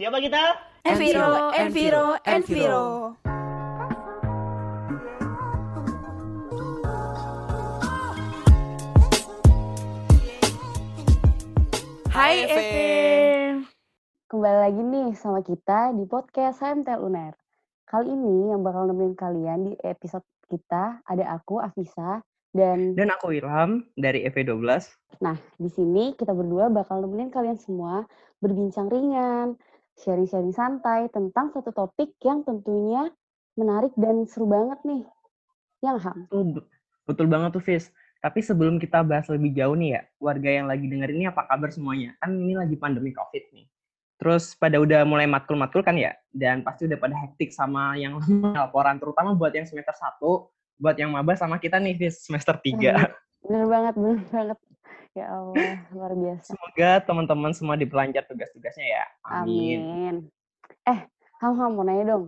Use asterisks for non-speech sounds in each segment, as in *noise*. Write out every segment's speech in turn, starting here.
Siapa kita? Enviro, Enviro, Enviro. Hai Eve. Kembali lagi nih sama kita di podcast HMTL UNER. Kali ini yang bakal nemenin kalian di episode kita ada aku, Afisa, dan Dan aku Ilham dari E EV12. nah di sini kita berdua bakal nemenin kalian semua berbincang ringan, sharing-sharing santai tentang satu topik yang tentunya menarik dan seru banget nih. Yang Ham. Betul, betul banget tuh, Fis. Tapi sebelum kita bahas lebih jauh nih ya, warga yang lagi denger ini apa kabar semuanya? Kan ini lagi pandemi COVID nih. Terus pada udah mulai matkul-matkul kan ya? Dan pasti udah pada hektik sama yang *laughs* laporan, terutama buat yang semester 1, buat yang maba sama kita nih, Fis, semester 3. Bener banget, bener banget. Ya Allah, luar biasa. Semoga teman-teman semua dipelancar tugas-tugasnya ya. Amin. Amin. Eh, Ham, Ham, mau nanya dong.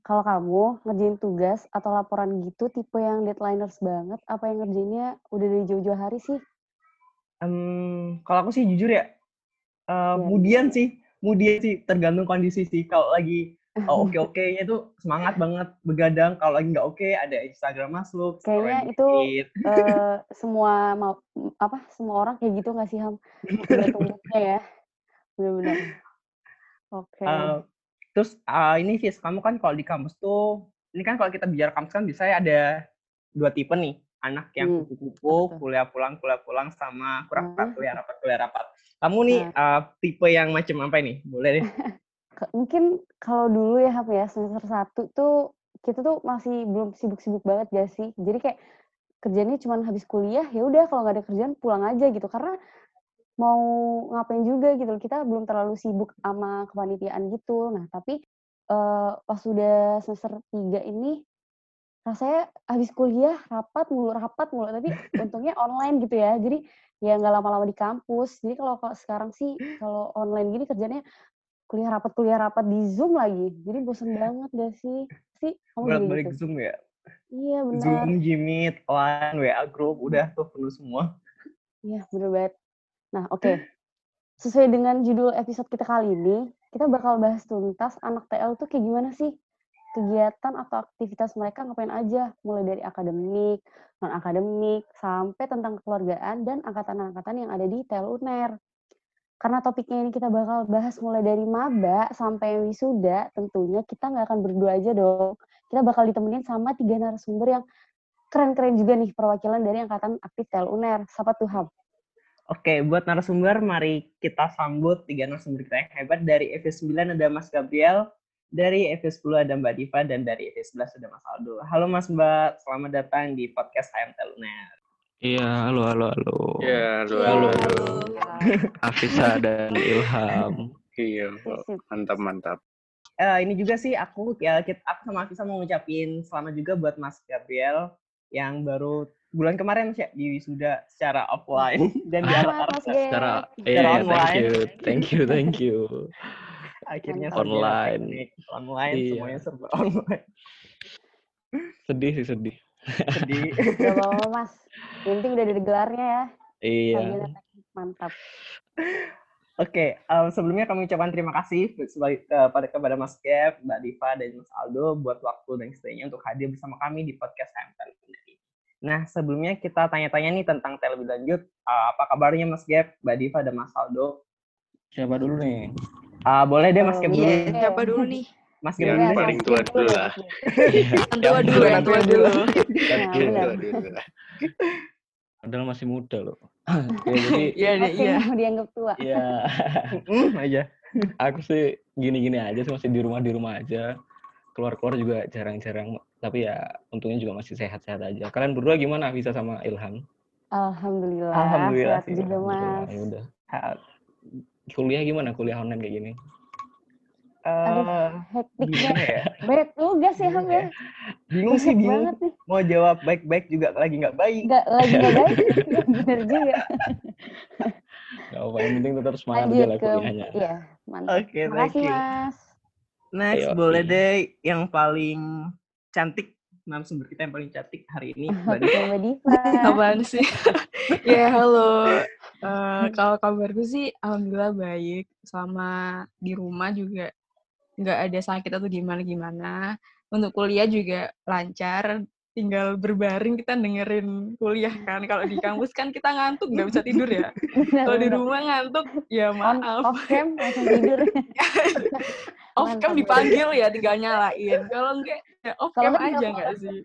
Kalau kamu ngerjain tugas atau laporan gitu, tipe yang deadlineers banget, apa yang ngerjainnya udah dari jauh-jauh hari sih? Em, kalau aku sih jujur ya, eh, Iya. mudian sih, mudian sih, tergantung kondisi sih. Kalau lagi oh, oke-oke-nya *laughs* tuh semangat banget begadang. Kalau lagi nggak oke, ada Instagram masuk. Kayaknya itu eh, semua mau apa semua orang kayak gitu nggak sih Ham? *laughs* Moodnya ya. Benar-benar. Oke. Eh, terus eh, ini Fis, kamu kan kalau di kampus tuh, ini kan kalau kita bicara kampus kan biasanya ada dua tipe nih. Anak yang Hmm, kupu-kupu, tuh? kuliah pulang, kuliah pulang, sama kurang Hmm. kuliah rapat, kuliah rapat. Kamu nih eh, tipe yang macam apa ini? Boleh deh. *laughs* Mungkin kalau dulu ya Ham ya semester satu tuh kita tuh masih belum sibuk-sibuk banget gak sih? Jadi kayak kerjanya cuma habis kuliah ya udah kalau nggak ada kerjaan pulang aja gitu. Karena mau ngapain juga gitu kita belum terlalu sibuk sama kepanitiaan gitu. Nah tapi eh, pas sudah semester 3 ini rasanya habis kuliah rapat mulu rapat mulu. Tapi *laughs* untungnya online gitu ya. Jadi ya nggak lama-lama di kampus. Jadi kalau sekarang sih kalau online gini kerjanya kuliah rapat kuliah rapat di zoom lagi jadi bosen banget gak sih sih kamu juga Balik-balik gitu Zoom ya. iya benar Zoom, Jimit, Line, WA group, udah tuh penuh semua. Iya, bener banget. Nah, oke. Sesuai dengan judul episode kita kali ini, kita bakal bahas tuntas anak TL tuh kayak gimana sih? Kegiatan atau aktivitas mereka ngapain aja? Mulai dari akademik, non-akademik, sampai tentang kekeluargaan dan angkatan-angkatan yang ada di TL UNER. Karena topiknya ini kita bakal bahas mulai dari maba sampai wisuda, tentunya kita nggak akan berdua aja dong. Kita bakal ditemenin sama tiga narasumber yang keren-keren juga nih perwakilan dari angkatan aktif TL UNER. Siapa tuh, Ham? Oke, buat narasumber, mari kita sambut tiga narasumber kita yang hebat. Dari FS9 ada Mas Gabriel, dari FS10 ada Mbak Diva, dan dari FS11 ada Mas Aldo. Halo Mas Mbak, selamat datang di podcast HM Teluner. Iya, halo, halo, halo. Ya, halo, Iya, halo, halo. halo. *laughs* Afisa dan Ilham. Iya, mantap, mantap. Eh, ini juga sih aku, ya, kita, aku sama Afisa mau ngucapin selamat juga buat Mas Gabriel yang baru bulan kemarin Sya, di wisuda secara offline *laughs* dan di alat Ge. Secara, Secara iya, iya, thank online. you, thank you, thank you. *laughs* akhirnya Online. teknik online Iya. semuanya serba online. Sedih sih, sedih. Jadi *laughs* Gak apa-apa, Mas. Yang penting udah ada gelarnya ya. Iya. Mantap. Oke, em, sebelumnya kami ucapkan terima kasih sebagai kepada kepada Mas Kev, Mbak Diva, dan Mas Aldo buat waktu dan kesempatannya untuk hadir bersama kami di podcast ini. Nah, sebelumnya kita tanya-tanya nih tentang tel lebih lanjut. Eh, apa kabarnya Mas Kev, Mbak Diva, dan Mas Aldo? Siapa dulu nih? Ah, boleh deh Mas Oh, Kev iya. dulu. Iya, siapa dulu nih? Mas Yang Kev Iya, dulu. paling tua dulu lah. Yang tua dulu, yang tua yang dulu. Padahal masih muda loh. *laughs* ya, jadi, Iya, Oke, iya. mau dianggap tua. ya Mm, aja. aku sih gini-gini aja sih, masih di rumah di rumah aja. Keluar-keluar juga jarang-jarang. Tapi ya untungnya juga masih sehat-sehat aja. Kalian berdua gimana bisa sama Ilham? Alhamdulillah. Alhamdulillah Sehat sih, juga, Alhamdulillah, Mas. Ya udah. Ah, Kuliah gimana? Kuliah online kayak gini? Aduh, eh, hektik ya? Tugas ya, Ham Gimana ya. Bingung sih, bingung. banget. Mau jawab baik-baik juga lagi nggak baik. Nggak, lagi nggak baik. *laughs* Bener juga. Gak apa, yang penting tetap semangat aja Lanjut lah ke... kuliahnya. Iya, mantap. Oke, Terima thank kasih, you. Mas. Next, Ayo, boleh iya. deh yang paling cantik narasumber kita yang paling cantik hari ini *laughs* Mbak Diva. Oke, Mbak Diva. Apaan sih? *laughs* Ya, halo. Eh, kalau kabarku sih alhamdulillah baik. Selama di rumah juga nggak ada sakit atau gimana-gimana. Untuk kuliah juga lancar. Tinggal berbaring kita dengerin kuliah kan. Kalau di kampus kan kita ngantuk nggak bisa tidur ya. Kalau di rumah ngantuk ya On, maaf. off cam langsung tidur. *laughs* Off cam dipanggil ya tinggal nyalain. Kalau enggak ya off cam aja nggak sih?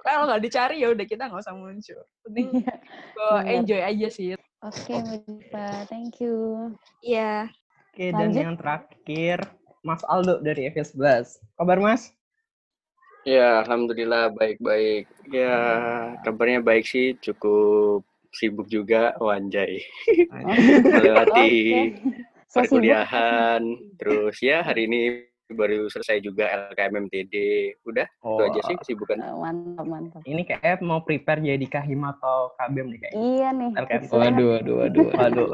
Kalau nggak dicari ya udah kita nggak usah muncul. Penting Iya, enjoy aja sih. Oke, Mbak Diva. Thank you. Iya. Oke, dan Lanjut. yang terakhir Mas Aldo dari FS11. Kabar Mas? Ya, alhamdulillah baik-baik. Ya, kabarnya baik sih, cukup sibuk juga, wanjay. *laughs* Melewati So sibuk. perkuliahan, terus ya hari ini baru selesai juga LKMMTD. Udah, itu aja sih kesibukan. Eh, Mantap, mantap. Ini kayak mau prepare jadi Kahim atau KBM nih kayaknya. Iya nih. LKM. Waduh, waduh, waduh. Waduh.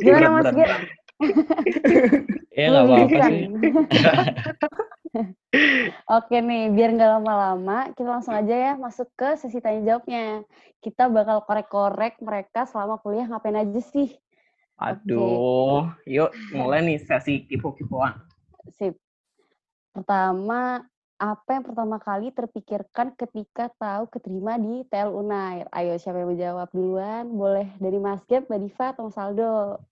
Gimana Mas Gir? *laughs* Ya nggak apa-apa sih. *laughs* Oke nih, biar nggak lama-lama, kita langsung aja ya masuk ke sesi tanya jawabnya. Kita bakal korek-korek mereka selama kuliah ngapain aja sih. Aduh, yuk mulai nih sesi kipo-kipoan. Sip. Pertama, apa yang pertama kali terpikirkan ketika tahu keterima di TL Unair? Ayo, siapa yang mau jawab duluan? Boleh dari Mas Gap, Mbak Diva, atau Mas Aldo?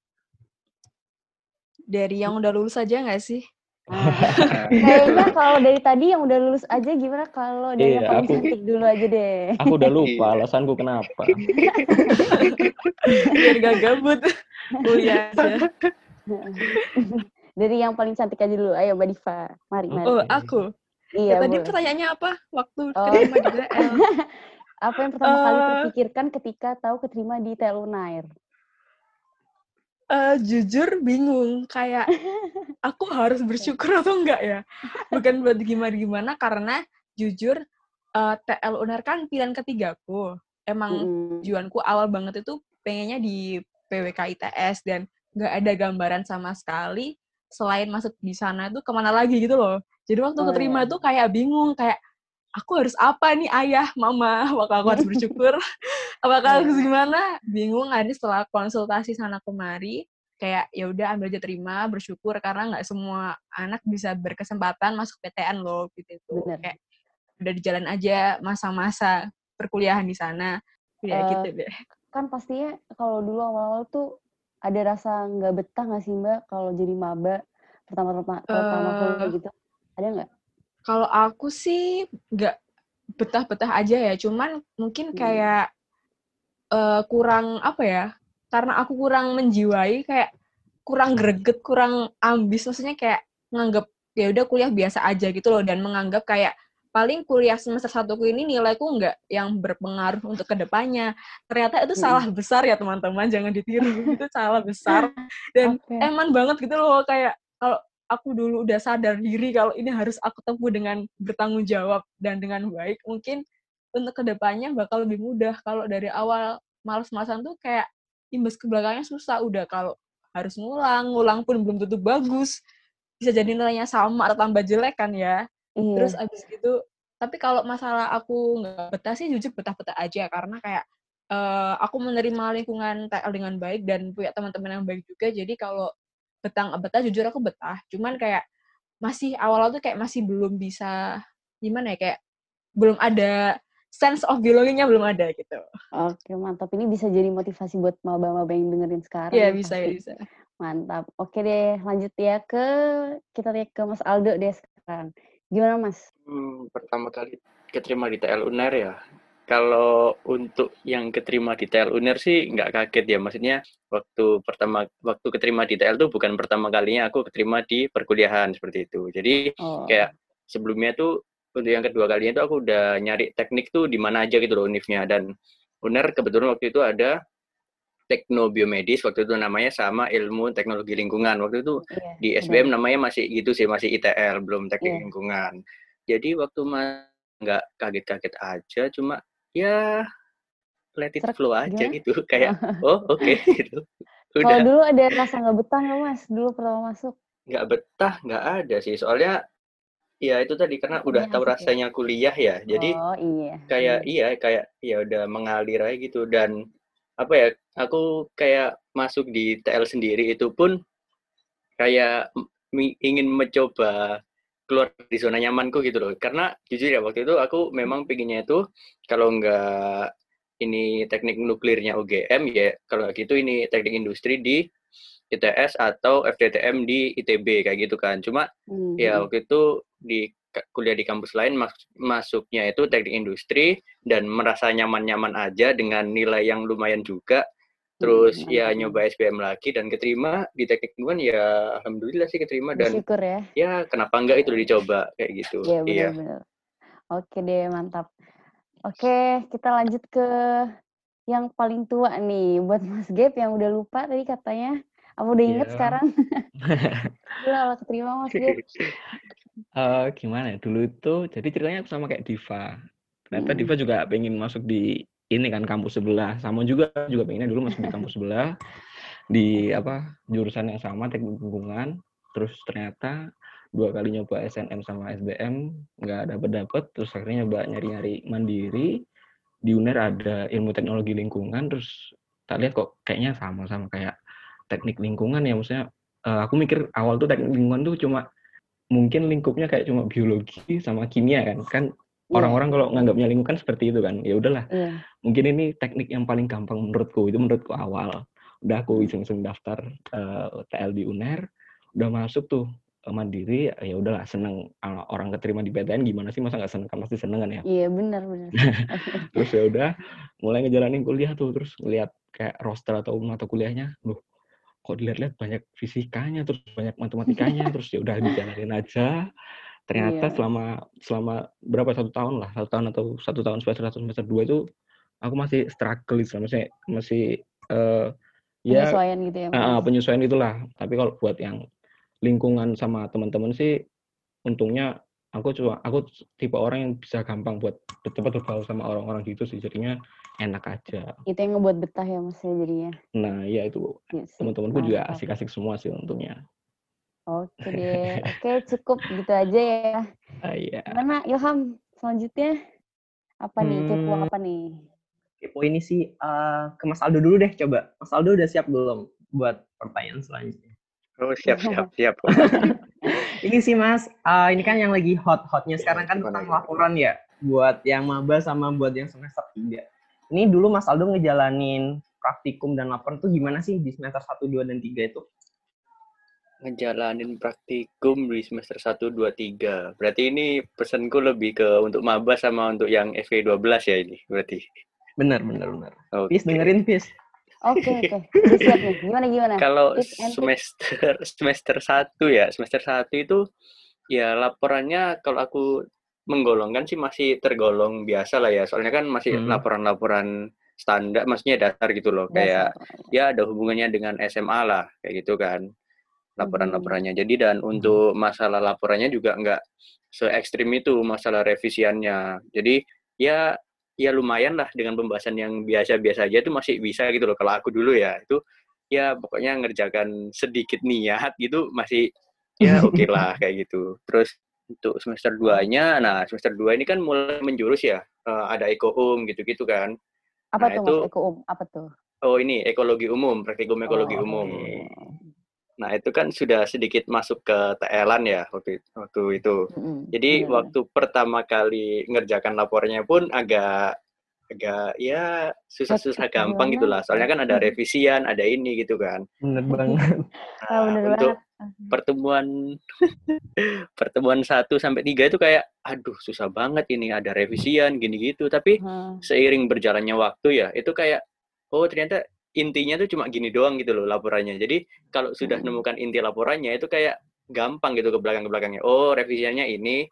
Dari yang udah lulus aja nggak sih? *laughs* Nah, kayaknya kalau dari tadi yang udah lulus aja gimana kalau dari yang Iya, paling aku- cantik dulu aja deh. Aku udah lupa Iya. alasanku kenapa. *laughs* Biar gak gabut kuliah aja. *laughs* dari yang paling cantik aja dulu. Ayo Mbak Diva. Mari, mari. Oh, aku. iya, Ya, tadi boleh. pertanyaannya apa? Waktu Oh. keterima di. Apa yang pertama kali Eh. terpikirkan ketika tahu keterima di TL Unair? Eh, jujur bingung. Kayak *laughs* aku harus bersyukur atau enggak ya? Bukan buat gimana-gimana karena jujur eh, TL UNER kan pilihan ketigaku. Emang Mm-mm. tujuanku awal banget itu pengennya di PWK ITS dan nggak ada gambaran sama sekali selain masuk di sana itu ke mana lagi gitu loh. Jadi waktu Oh, keterima iya. tuh kayak bingung kayak aku harus apa nih ayah, mama, apakah aku harus bersyukur, *laughs* apakah harus Iya. gimana? Bingung. Ada setelah konsultasi sana kemari kayak ya udah ambil aja terima bersyukur karena nggak semua anak bisa berkesempatan masuk PTN loh gitu Bener. kayak udah di jalan aja masa-masa perkuliahan di sana ya Eh, gitu deh Kan pastinya kalau dulu awal-awal tuh ada rasa nggak betah nggak sih Mbak kalau jadi maba pertama-tama pertama Eh. kuliah gitu? Ada nggak? Kalau aku sih nggak betah-betah aja ya, cuman mungkin Hmm. kayak eh, kurang apa ya? Karena aku kurang menjiwai, kayak kurang greget, kurang ambis, maksudnya kayak nganggap ya udah kuliah biasa aja gitu loh dan menganggap kayak paling kuliah semester satuku ini nilaiku nggak yang berpengaruh untuk ke depannya. Ternyata itu Mm-mm. salah besar ya teman-teman, jangan ditiru itu salah besar *laughs* dan Oke. eman banget gitu loh kayak kalau aku dulu udah sadar diri kalau ini harus aku tempuh dengan bertanggung jawab dan dengan baik, mungkin untuk ke depannya bakal lebih mudah. Kalau dari awal males-malesan tuh kayak imbas ke belakangnya susah. Udah kalau harus ngulang, ngulang pun belum tentu bagus. Bisa jadi nilainya sama atau tambah jelek kan ya. Iya. Terus abis gitu, tapi kalau masalah aku nggak betah sih jujur betah-betah aja karena kayak eh, aku menerima lingkungan TL dengan baik dan punya teman-teman yang baik juga. Jadi kalau betah nggak betah jujur aku betah. Cuman kayak masih awal-awal tuh kayak masih belum bisa gimana ya kayak belum ada sense of belongingnya belum ada gitu. Oke, mantap. Ini bisa jadi motivasi buat maba-maba yang dengerin sekarang. Iya nih bisa ya bisa. Mantap. Oke deh, lanjut ya ke kita lihat ke Mas Aldo deh sekarang. Gimana Mas? Hmm, pertama kali keterima di TL UNER ya. Kalau untuk yang keterima di TL UNER sih nggak kaget ya. Maksudnya waktu pertama waktu keterima di TL itu bukan pertama kalinya aku keterima di perkuliahan seperti itu. Jadi Oh, kayak sebelumnya tuh untuk yang kedua kalinya itu aku udah nyari teknik tuh di mana aja gitu loh univnya dan UNER kebetulan waktu itu ada teknobiomedis waktu itu namanya sama ilmu teknologi lingkungan waktu itu iya, di benar. SBM namanya masih gitu sih masih ITL belum teknik Iya. lingkungan jadi waktu mas nggak kaget-kaget aja cuma ya let it flow aja gimana? gitu kayak *laughs* oh oke gitu Kalau udah dulu ada rasa nggak betah nggak Mas? Dulu pertama masuk. nggak betah nggak ada sih soalnya ya itu tadi karena udah Kuliah tahu ya? rasanya kuliah ya jadi oh iya. kayak benar. iya kayak ya udah mengalir aja gitu dan apa ya aku kayak masuk di TL sendiri itu pun kayak ingin mencoba keluar dari zona nyamanku gitu loh. Karena jujur ya waktu itu aku memang pinginnya itu kalau nggak ini teknik nuklirnya UGM ya kalau gitu ini teknik industri di ITS atau FTTM di ITB kayak gitu kan. Cuma Hmm, ya waktu itu di kuliah di kampus lain mas- masuknya itu teknik industri dan merasa nyaman-nyaman aja dengan nilai yang lumayan juga terus Hmm, ya nyoba SBM lagi dan keterima di teknik lingkungan ya alhamdulillah sih keterima dan Bersyukur ya. ya kenapa enggak itu dicoba kayak gitu Iya iya benar-benar. Oke deh, mantap. Oke, kita lanjut ke yang paling tua nih buat Mas Gap yang udah lupa tadi katanya. Apa udah inget Iya. sekarang? *laughs* Udah lah keterima Mas Gap. *laughs* Eh, gimana ya? Dulu itu jadi ceritanya aku sama kayak Diva. Ternyata Hmm. Diva juga pengen masuk di ini kan kampus sebelah. Sama juga juga pengennya dulu masuk di kampus sebelah di apa jurusan yang sama teknik lingkungan. Terus ternyata dua kali nyoba SNM sama SBM nggak dapet dapet. Terus akhirnya nyoba nyari-nyari mandiri di UNER ada ilmu teknologi lingkungan. Terus tak lihat kok kayaknya sama-sama kayak teknik lingkungan ya maksudnya. eh, aku mikir awal tuh teknik lingkungan tuh cuma mungkin lingkupnya kayak cuma biologi sama kimia kan kan orang-orang kalau nganggapnya lingkungan seperti itu kan ya udahlah. Iya. mungkin ini teknik yang paling gampang menurutku itu menurutku awal. Udah aku iseng-iseng daftar eh, TL di UNER udah masuk tuh eh, mandiri ya udahlah seneng. Orang keterima di PTN gimana sih masa nggak seneng? Kan pasti seneng kan ya? Iya benar benar. *laughs* terus ya udah mulai ngejalanin kuliah tuh terus ngeliat kayak roster atau mata kuliahnya loh kok dilihat-lihat banyak fisikanya terus banyak matematikanya *laughs* terus ya udah dijalanin aja ternyata Iya. selama selama berapa satu tahun lah satu tahun atau satu tahun semester satu semester dua itu aku masih struggle gitu masih masih eh, ya Penyesuaian gitu ya. Mas. penyesuaian itulah tapi kalau buat yang lingkungan sama teman-teman sih untungnya aku cuma aku tipe orang yang bisa gampang buat cepat berbaur sama orang-orang gitu sih jadinya enak aja Itu yang ngebuat betah ya Mas ya jadinya. nah iya itu Iya sih, teman-temanku juga asik-asik semua sih untungnya Oke *laughs* deh. Oke cukup gitu aja ya. Ah, iya Gimana Ilham selanjutnya? Apa nih? Kepo Hmm. apa nih? Kepo ini sih eh, ke Mas Aldo dulu deh coba. Mas Aldo udah siap belum buat pertanyaan selanjutnya? oh siap siap *laughs* siap *laughs* Ini sih Mas, eh, ini kan yang lagi hot-hotnya sekarang kan tentang laporan ya, buat yang maba sama buat yang semester 3. Ini dulu Mas Aldo ngejalanin praktikum dan laporan tuh gimana sih di semester 1, 2, dan 3 itu? Ngejalanin praktikum di semester 1, 2, 3 berarti ini pesanku lebih ke untuk maba sama untuk yang FK12 ya ini berarti Bener, bener, bener. Oke. Pis, dengerin Pis. Oke oke. Udah siap nih. Gimana gimana? kalau semester semester satu ya semester satu itu ya laporannya kalau aku menggolongkan sih masih tergolong biasa lah ya soalnya kan masih Hmm. laporan-laporan standar maksudnya dasar gitu loh kayak Dasar. ya ada hubungannya dengan SMA lah kayak gitu kan laporan-laporannya jadi dan Hmm. untuk masalah laporannya juga nggak se ekstrim itu masalah revisiannya jadi ya ya lumayan lah dengan pembahasan yang biasa-biasa aja itu masih bisa gitu loh kalau aku dulu ya itu ya pokoknya ngerjakan sedikit niat gitu masih ya *laughs* oke lah kayak gitu terus untuk semester 2-nya nah semester 2 ini kan mulai menjurus ya eh, ada ekoum gitu-gitu kan Apa Nah, tuh itu Mas Eko Um? Apa tuh? oh ini ekologi umum praktikum ekologi Oh, umum oke. Nah itu kan sudah sedikit masuk ke TL-an ya waktu waktu itu Mm-mm, jadi benar. waktu pertama kali ngerjakan lapornya pun agak agak ya susah-susah gampang gimana? gitu lah soalnya kan ada revisian ada ini gitu kan Bener banget. Ah, Nah, bener untuk banget. pertemuan *laughs* pertemuan 1 sampai 3 itu kayak aduh susah banget ini ada revisian gini gitu tapi Hmm. seiring berjalannya waktu ya itu kayak oh ternyata intinya tuh cuma gini doang gitu loh laporannya. Jadi kalau sudah Hmm. nemukan inti laporannya itu kayak gampang gitu ke belakang ke belakangnya oh revisiannya ini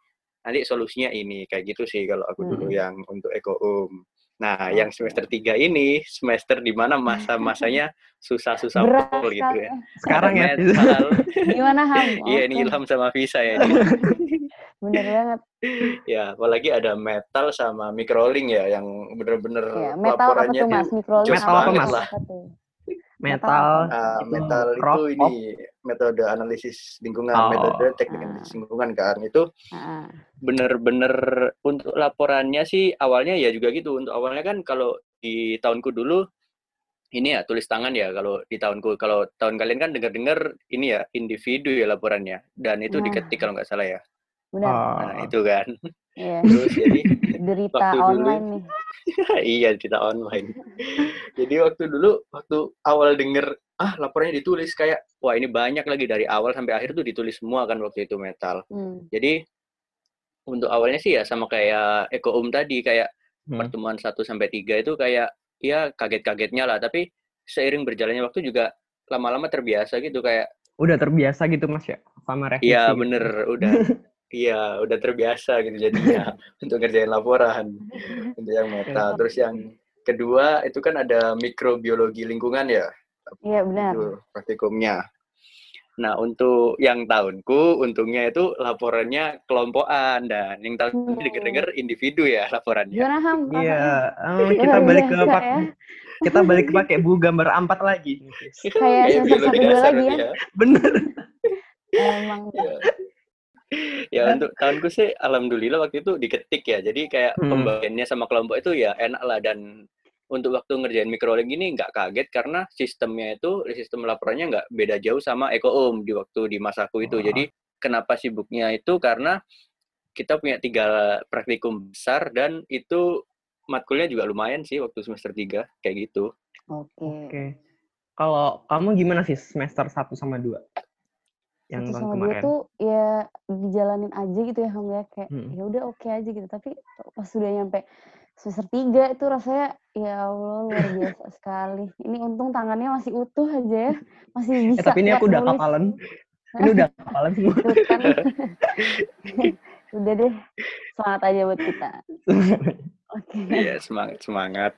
nanti solusinya ini. Kayak gitu sih kalau aku dulu Hmm. yang untuk eko um. Nah yang semester 3 ini semester di mana masa-masanya susah-susah pol gitu ya. Sekarang ya, *laughs* Gimana Ham? iya ini Ilham sama Visa ya. ini. *laughs* Bener banget. ya apalagi ada metal sama microlink ya yang bener-bener Ya, metal apa laporannya tuh Mas? tuh Microlink jos Metal apa, banget Mas? lah. Apa tuh? Metal. Itu metal rock, itu ini metode analisis lingkungan, Oh. metode teknik Ah. analisis lingkungan kan. Itu Ah, bener-bener untuk laporannya sih awalnya ya juga gitu. Untuk awalnya kan kalau di tahunku dulu ini ya tulis tangan ya kalau di tahunku. Kalau tahun kalian kan dengar-dengar ini ya individu ya laporannya dan itu Nah. diketik kalau nggak salah ya. Benar. Oh. Nah, itu kan. Iya. *laughs* Terus jadi Derita waktu dulu- online nih. *laughs* iya cerita online. Jadi waktu dulu waktu awal denger ah laporannya ditulis kayak wah ini banyak lagi dari awal sampai akhir tuh ditulis semua kan waktu itu metal. Hmm. Jadi untuk awalnya sih ya sama kayak Eko Um tadi kayak Hmm. pertemuan 1 sampai 3 itu kayak ya kaget-kagetnya lah tapi seiring berjalannya waktu juga lama-lama terbiasa gitu kayak Udah terbiasa gitu Mas ya sama iya gitu. bener udah *laughs* iya udah terbiasa gitu jadinya *laughs* untuk ngerjain laporan *laughs* untuk yang metal terus yang kedua itu kan ada mikrobiologi lingkungan ya Iya benar. itu praktikumnya nah untuk yang tahunku untungnya itu laporannya kelompokan dan yang tahun ini Hmm. denger-denger individu ya laporannya? Iya, eh, kita balik ke pak, ya. kita balik ke *laughs* pakai bu gambar empat lagi. Kayak semester biologi satu lagi berarti ya. Bener. Emang. ya. Ya untuk tahunku sih alhamdulillah waktu itu diketik ya jadi kayak Hmm. pembagiannya sama kelompok itu ya enak lah dan untuk waktu ngerjain microlink ini nggak kaget karena sistemnya itu sistem laporannya nggak beda jauh sama ekoom di waktu di masaku itu Wah. jadi kenapa sibuknya itu karena kita punya tiga praktikum besar dan itu matkulnya juga lumayan sih waktu semester 3 kayak gitu Oke. Oke. Kalau kamu gimana sih semester 1 sama 2? Yang tahun sama kemarin. tuh ya dijalanin aja gitu ya Ham ya kayak Hmm. ya udah oke aja gitu tapi pas sudah nyampe semester tiga itu rasanya ya Allah luar biasa *laughs* sekali ini untung tangannya masih utuh aja ya *laughs* masih Eh, bisa tapi ini aku udah nulis. kapalan. *laughs* Ini udah kapalan semua. Kan. udah deh semangat aja buat kita oke ya semangat semangat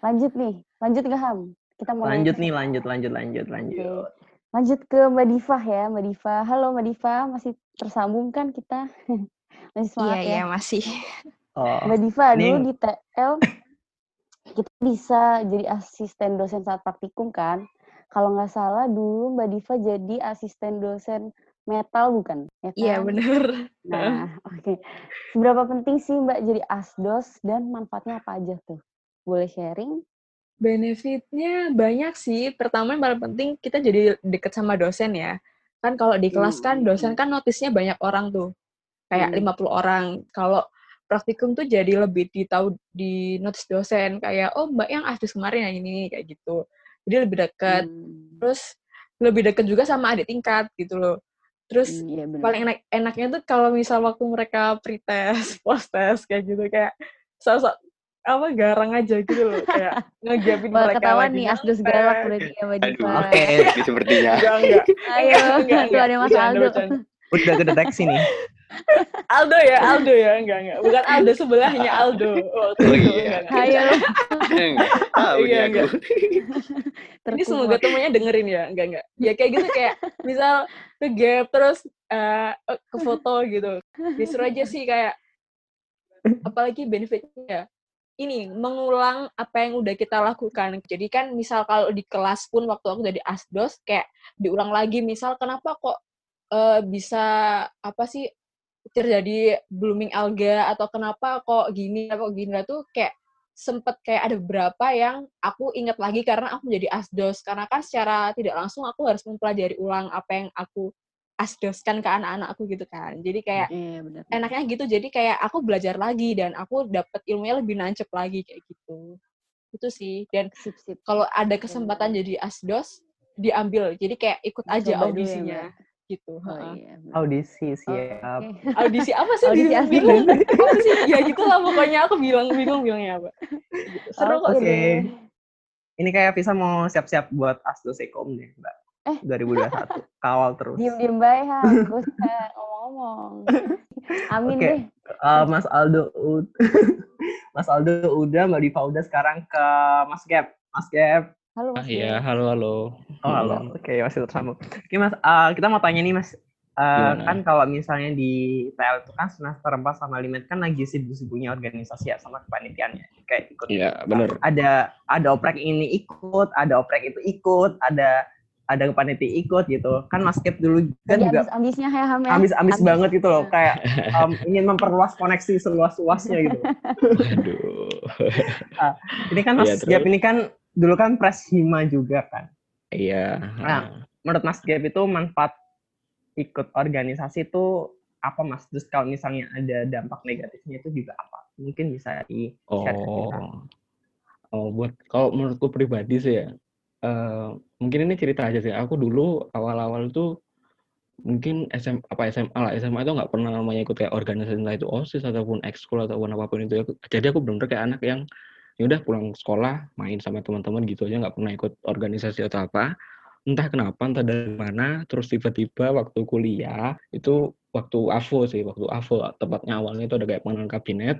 lanjut nih lanjut nggak Ham kita mau lanjut nih, lanjut, lanjut, lanjut, lanjut. Lanjut ke Mbak Diva ya Mbak Diva halo Mbak Diva masih tersambung kan kita *laughs* masih Iya, semangat ya iya masih. Oh, Mbak Diva Ini- dulu di TL kita bisa jadi asisten dosen saat praktikum kan kalau nggak salah dulu Mbak Diva jadi asisten dosen metal bukan ya Iya kan? bener. Nah, oke. Seberapa penting sih Mbak jadi asdos dan manfaatnya apa aja tuh? Boleh sharing? Benefitnya banyak sih. Pertama yang paling penting kita jadi deket sama dosen ya. Kan kalau di kelas kan dosen kan notisnya banyak orang tuh. Kayak Hmm. 50 orang. Kalau praktikum tuh jadi lebih ditahu di notis dosen kayak oh Mbak yang asdos kemarin yang ini kayak gitu. Jadi lebih deket. Hmm, Terus lebih deket juga sama adik tingkat gitu loh. Terus hmm, iya paling enak enaknya tuh kalau misal waktu mereka pretest, *laughs* post test kayak gitu kayak sosok apa garang aja gitu loh kayak *laughs* ngegapin mereka ketahuan lagi nih asdos galak berarti ya Mbak Diva. Oke. *laughs* ini sepertinya. enggak enggak. Ayo, enggak, enggak, tuh ada Mas Aldo. udah kedeteksi nih. *laughs* Aldo ya Aldo ya enggak enggak. Bukan Aldo sebelahnya Aldo. Oh, Oh, iya. Ayo, tahu Iya, aku. Enggak. ini semoga temennya dengerin ya. Enggak enggak. Ya kayak gitu kayak misal ke gap terus eh, ke foto gitu. Disuruh aja sih kayak apalagi benefitnya ini mengulang apa yang udah kita lakukan. Jadi kan misal kalau di kelas pun waktu aku jadi asdos kayak diulang lagi misal kenapa kok eh, bisa apa sih terjadi blooming alga atau kenapa kok gini kok gini tuh kayak sempet kayak ada beberapa yang aku ingat lagi karena aku menjadi asdos. Karena kan secara tidak langsung aku harus mempelajari ulang apa yang aku asdoskan ke anak-anak aku gitu kan jadi kayak Iya, benar. enaknya gitu jadi kayak aku belajar lagi dan aku dapat ilmunya lebih nancep lagi kayak gitu itu sih dan kalau ada kesempatan jadi asdos diambil jadi kayak ikut aja Coba dulu ya, audisinya gitu Oh iya. Audisi siap. Oke. *laughs* audisi apa sih Audisi bingung, sih ya gitu lah pokoknya aku bilang bingung bilangnya apa seru kok Oke. seru. Ini kayak Visa mau siap-siap buat Asdos Ekom deh, Mbak. Eh. 2021. Kawal terus. Diem-diem baik, ha. Ngomong-ngomong. Amin Oke. deh. Eh, Mas Aldo *laughs* Mas Aldo udah, Mbak Diva udah sekarang ke Mas Gap. Mas Gap. Halo Ah, Mas. iya, Dev. halo halo. Oh, halo. Oke, masih tersambung. Oke, Mas, eh, kita mau tanya nih, Mas. Eh, Gimana? kan kalau misalnya di TL itu kan semester 4 sama 5 itu kan lagi sibuk-sibuknya organisasi ya sama kepanitiaannya. Kayak ikut Iya, bener. ada ada oprek ini ikut, ada oprek itu ikut, ada ada panitia ikut gitu. Kan Mas Gap dulu kan Lagi juga ambis-ambisnya ya, Ham ya. ambis-ambis Ambis. banget gitu loh, kayak em, ingin memperluas koneksi seluas-luasnya gitu. Aduh. Ini kan Mas Iya, Gap terus? ini kan dulu kan pres hima juga kan. Iya. Nah, menurut Mas Gap itu manfaat ikut organisasi itu apa Mas? Terus kalau misalnya ada dampak negatifnya itu juga apa? Mungkin bisa di share ke kita. Oh. Oh, buat kalau menurutku pribadi sih ya, eh, mungkin ini cerita aja sih. Aku dulu awal-awal tuh mungkin SM apa SMA lah. SMA itu nggak pernah namanya ikut kayak organisasi entah itu osis ataupun ekskul ataupun apa pun itu Aku- jadi aku bener kayak anak yang ya udah pulang sekolah main sama teman-teman gitu aja. Nggak pernah ikut organisasi atau apa. Entah kenapa entah dari mana terus tiba-tiba waktu kuliah itu waktu AVO sih waktu AVO tepatnya awalnya itu ada kayak pengenalan kabinet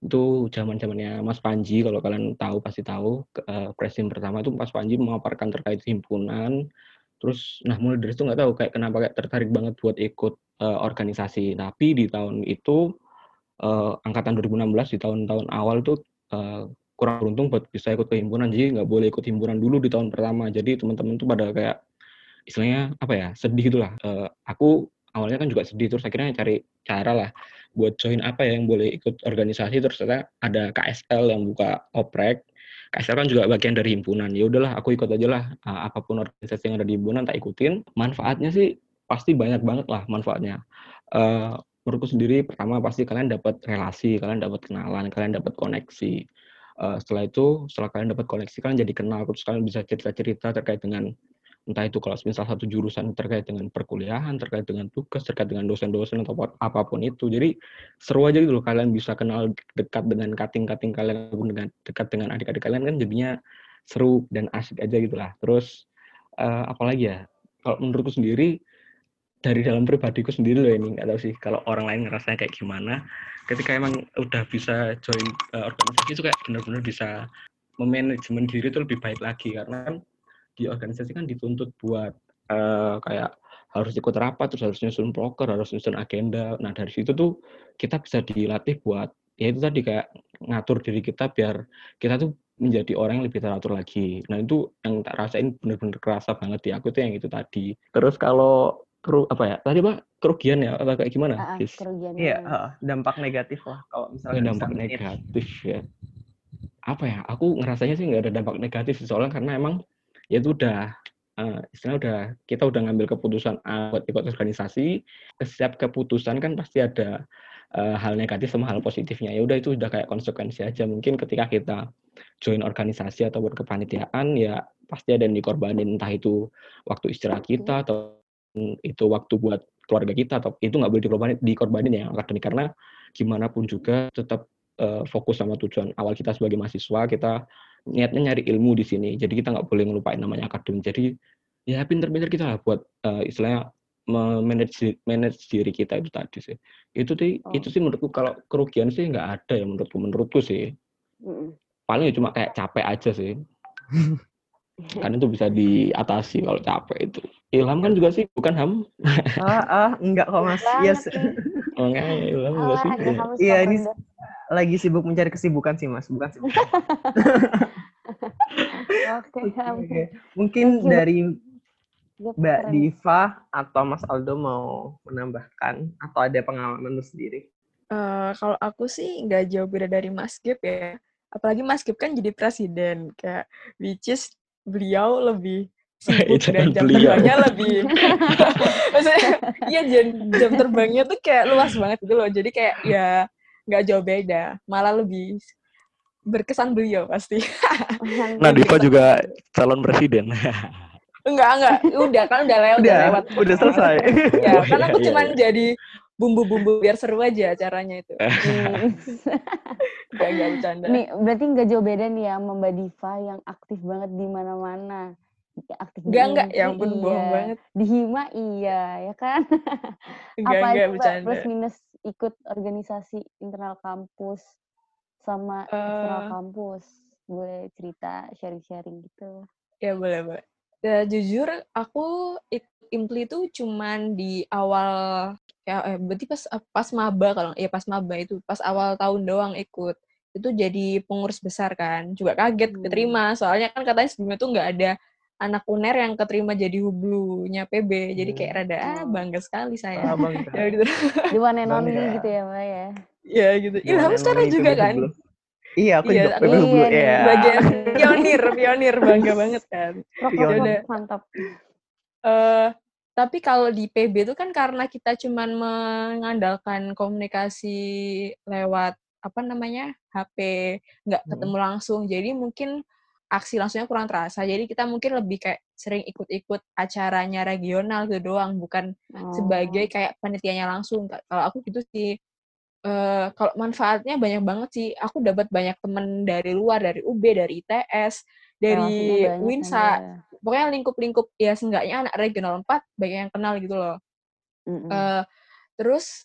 itu zaman zamannya Mas Panji kalau kalian tahu pasti tahu eh, presiden pertama itu Mas Panji memaparkan terkait himpunan. Terus nah mulai dari situ nggak tahu kayak kenapa kayak tertarik banget buat ikut eh, organisasi. Tapi di tahun itu eh, angkatan 2016 di tahun-tahun awal eh, kurang beruntung buat bisa ikut ke himpunan. Jadi nggak boleh ikut himpunan dulu di tahun pertama. Jadi teman-teman tuh pada kayak istilahnya apa ya sedih gitulah Eh, aku awalnya kan juga sedih terus akhirnya cari cara lah buat join apa ya yang boleh ikut organisasi. Terus ternyata ada KSL yang buka oprek. KSL kan juga bagian dari himpunan. Ya udahlah aku ikut aja lah. Uh, apa pun organisasi yang ada di himpunan tak ikutin. Manfaatnya sih pasti banyak banget lah manfaatnya. Eh, menurutku sendiri pertama pasti kalian dapat relasi kalian dapat kenalan kalian dapat koneksi. Eh, setelah itu setelah kalian dapat koneksi kalian jadi kenal. Terus kalian bisa cerita-cerita terkait dengan entah itu kalau misal satu jurusan terkait dengan perkuliahan terkait dengan tugas terkait dengan dosen-dosen atau apa- apa pun itu. Jadi seru aja gitu loh kalian bisa kenal dekat dengan kating-kating kalian dengan dekat dengan adik-adik kalian kan jadinya seru dan asik aja gitu lah. Terus eh, apalagi ya? Kalau menurutku sendiri dari dalam pribadiku sendiri loh ini nggak tahu sih kalau orang lain ngerasanya kayak gimana. Ketika emang udah bisa join eh, organisasi itu kayak benar-benar bisa memanajemen diri itu lebih baik lagi karena kan di organisasi kan dituntut buat eh, kayak harus ikut rapat terus harus nyusun proker harus nyusun agenda nah dari situ tuh kita bisa dilatih buat ya itu tadi kayak ngatur diri kita biar kita tuh menjadi orang yang lebih teratur lagi nah itu yang tak rasain bener-bener kerasa banget di aku tuh yang itu tadi terus kalau keru apa ya tadi pak kerugian ya atau kayak gimana Ah, ah, Fis? kerugian Iya, heeh, dampak negatif lah kalau misalnya bisa dampak negatif ya. Apa ya? Aku ngerasanya sih nggak ada dampak negatif sih, soalnya karena emang ya itu udah eh, istilahnya udah kita udah ngambil keputusan A buat ikut organisasi. Setiap keputusan kan pasti ada eh, hal negatif sama hal positifnya. Ya udah itu udah kayak konsekuensi aja. Mungkin ketika kita join organisasi atau kepanitiaan ya pasti ada yang dikorbanin entah itu waktu istirahat kita atau itu waktu buat keluarga kita atau itu nggak boleh dikorbanin, dikorbanin ya akademik karena gimana pun juga tetap eh, fokus sama tujuan awal kita sebagai mahasiswa kita niatnya nyari ilmu di sini jadi kita nggak boleh ngelupain namanya akademik jadi ya pinter-pinter kita lah buat eh, istilahnya manage manage diri kita itu tadi sih itu sih Oh. itu sih menurutku kalau kerugian sih nggak ada ya menurutku menurutku sih Mm-mm. paling ya cuma kayak capek aja sih *laughs* kan itu bisa diatasi kalau capek itu Ilham kan juga sih bukan Ham Ah, ah, enggak kok Mas. Iya, Banget se- nih. oh enggak Ilham juga sih Iya, ini. Lagi sibuk mencari kesibukan sih Mas, bukan sibuk. *laughs* Oke, Oke, Ham. oke. Mungkin dari Mbak keren. Diva atau Mas Aldo mau menambahkan atau ada pengalaman lu sendiri? Eh, kalau aku sih nggak jauh beda dari Mas Gip ya. Apalagi Mas Gip kan jadi presiden, kayak which is beliau lebih *laughs* sibuk dan jam beliau. terbangnya *laughs* lebih. Maksudnya, iya jam, jam terbangnya tuh kayak luas banget gitu loh. Jadi kayak ya nggak jauh beda, malah lebih berkesan beliau pasti. Nah, Diva juga calon presiden. enggak, enggak. Udah kan udah lewat, udah, Udah, lewat. udah selesai. Ya, Oh, karena iya, aku iya, cuman iya. jadi bumbu-bumbu biar seru aja acaranya itu. Hmm. Enggak, enggak bercanda. Nih, berarti nggak jauh beda nih ya sama Mbak Diva yang aktif banget di mana-mana. Aktif di Enggak, enggak. Ya ampun, bohong iya. banget. Di Hima iya, ya kan? Enggak, Apa enggak aja bercanda. plus minus ikut organisasi internal kampus sama eksternal Eh. kampus? Boleh cerita, sharing-sharing gitu. Ya boleh, boleh. Ya, jujur aku ikut Impli itu cuman di awal ya eh, berarti pas pas maba kalau ya pas maba itu pas awal tahun doang ikut. Itu jadi pengurus besar kan. Juga kaget Hmm. keterima soalnya kan katanya sebelumnya tuh nggak ada anak UNER yang keterima jadi hublunya PB. Jadi kayak rada ah Oh. bangga sekali Ah, saya. Bang. *laughs* ya gitu. Only Bangga. gitu ya Mbak ya? ya gitu. Ilham emang sekarang juga kan. Iya, aku Iya, juga aku- iya, Iya. iya. Bagian pionir, pionir bangga banget kan. Iya, udah. prok, mantap. eh tapi kalau di PB itu kan karena kita cuman mengandalkan komunikasi lewat apa namanya HP, nggak Hmm. ketemu langsung, jadi mungkin aksi langsungnya kurang terasa. Jadi kita mungkin lebih kayak sering ikut-ikut acaranya regional gitu doang, bukan Oh. sebagai kayak panitianya langsung. Ka- Kalau aku gitu sih. Eh kalau manfaatnya banyak banget sih. Aku dapat banyak temen dari luar, dari UB, dari ITS, dari banyak Winsa. kan ya. Pokoknya lingkup-lingkup ya seenggaknya anak regional 4 banyak yang kenal gitu loh. Mm-mm. Eh, terus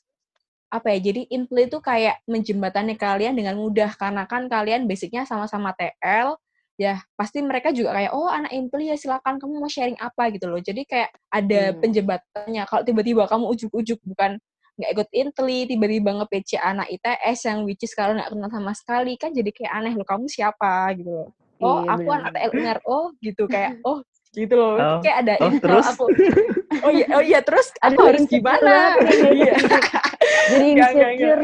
apa ya? Jadi Impli itu kayak menjembatani kalian dengan mudah karena kan kalian basicnya sama-sama TL. Ya pasti mereka juga kayak oh anak Impli ya silakan kamu mau sharing apa gitu loh. Jadi kayak ada Hmm. penjembatannya. Kalau tiba-tiba kamu ujuk-ujuk bukan nggak ikut Intli, tiba-tiba nge-PC anak ITS yang which is kalau nggak kenal sama sekali kan jadi kayak aneh loh kamu siapa gitu loh. Oh Iya, aku anak. TL UNER. Oh gitu kayak *laughs* oh gitu loh. Oh, kayak ada oh, terus? aku. Oh iya oh iya terus? Aku harus gimana? *laughs* iya. Jadi insecure.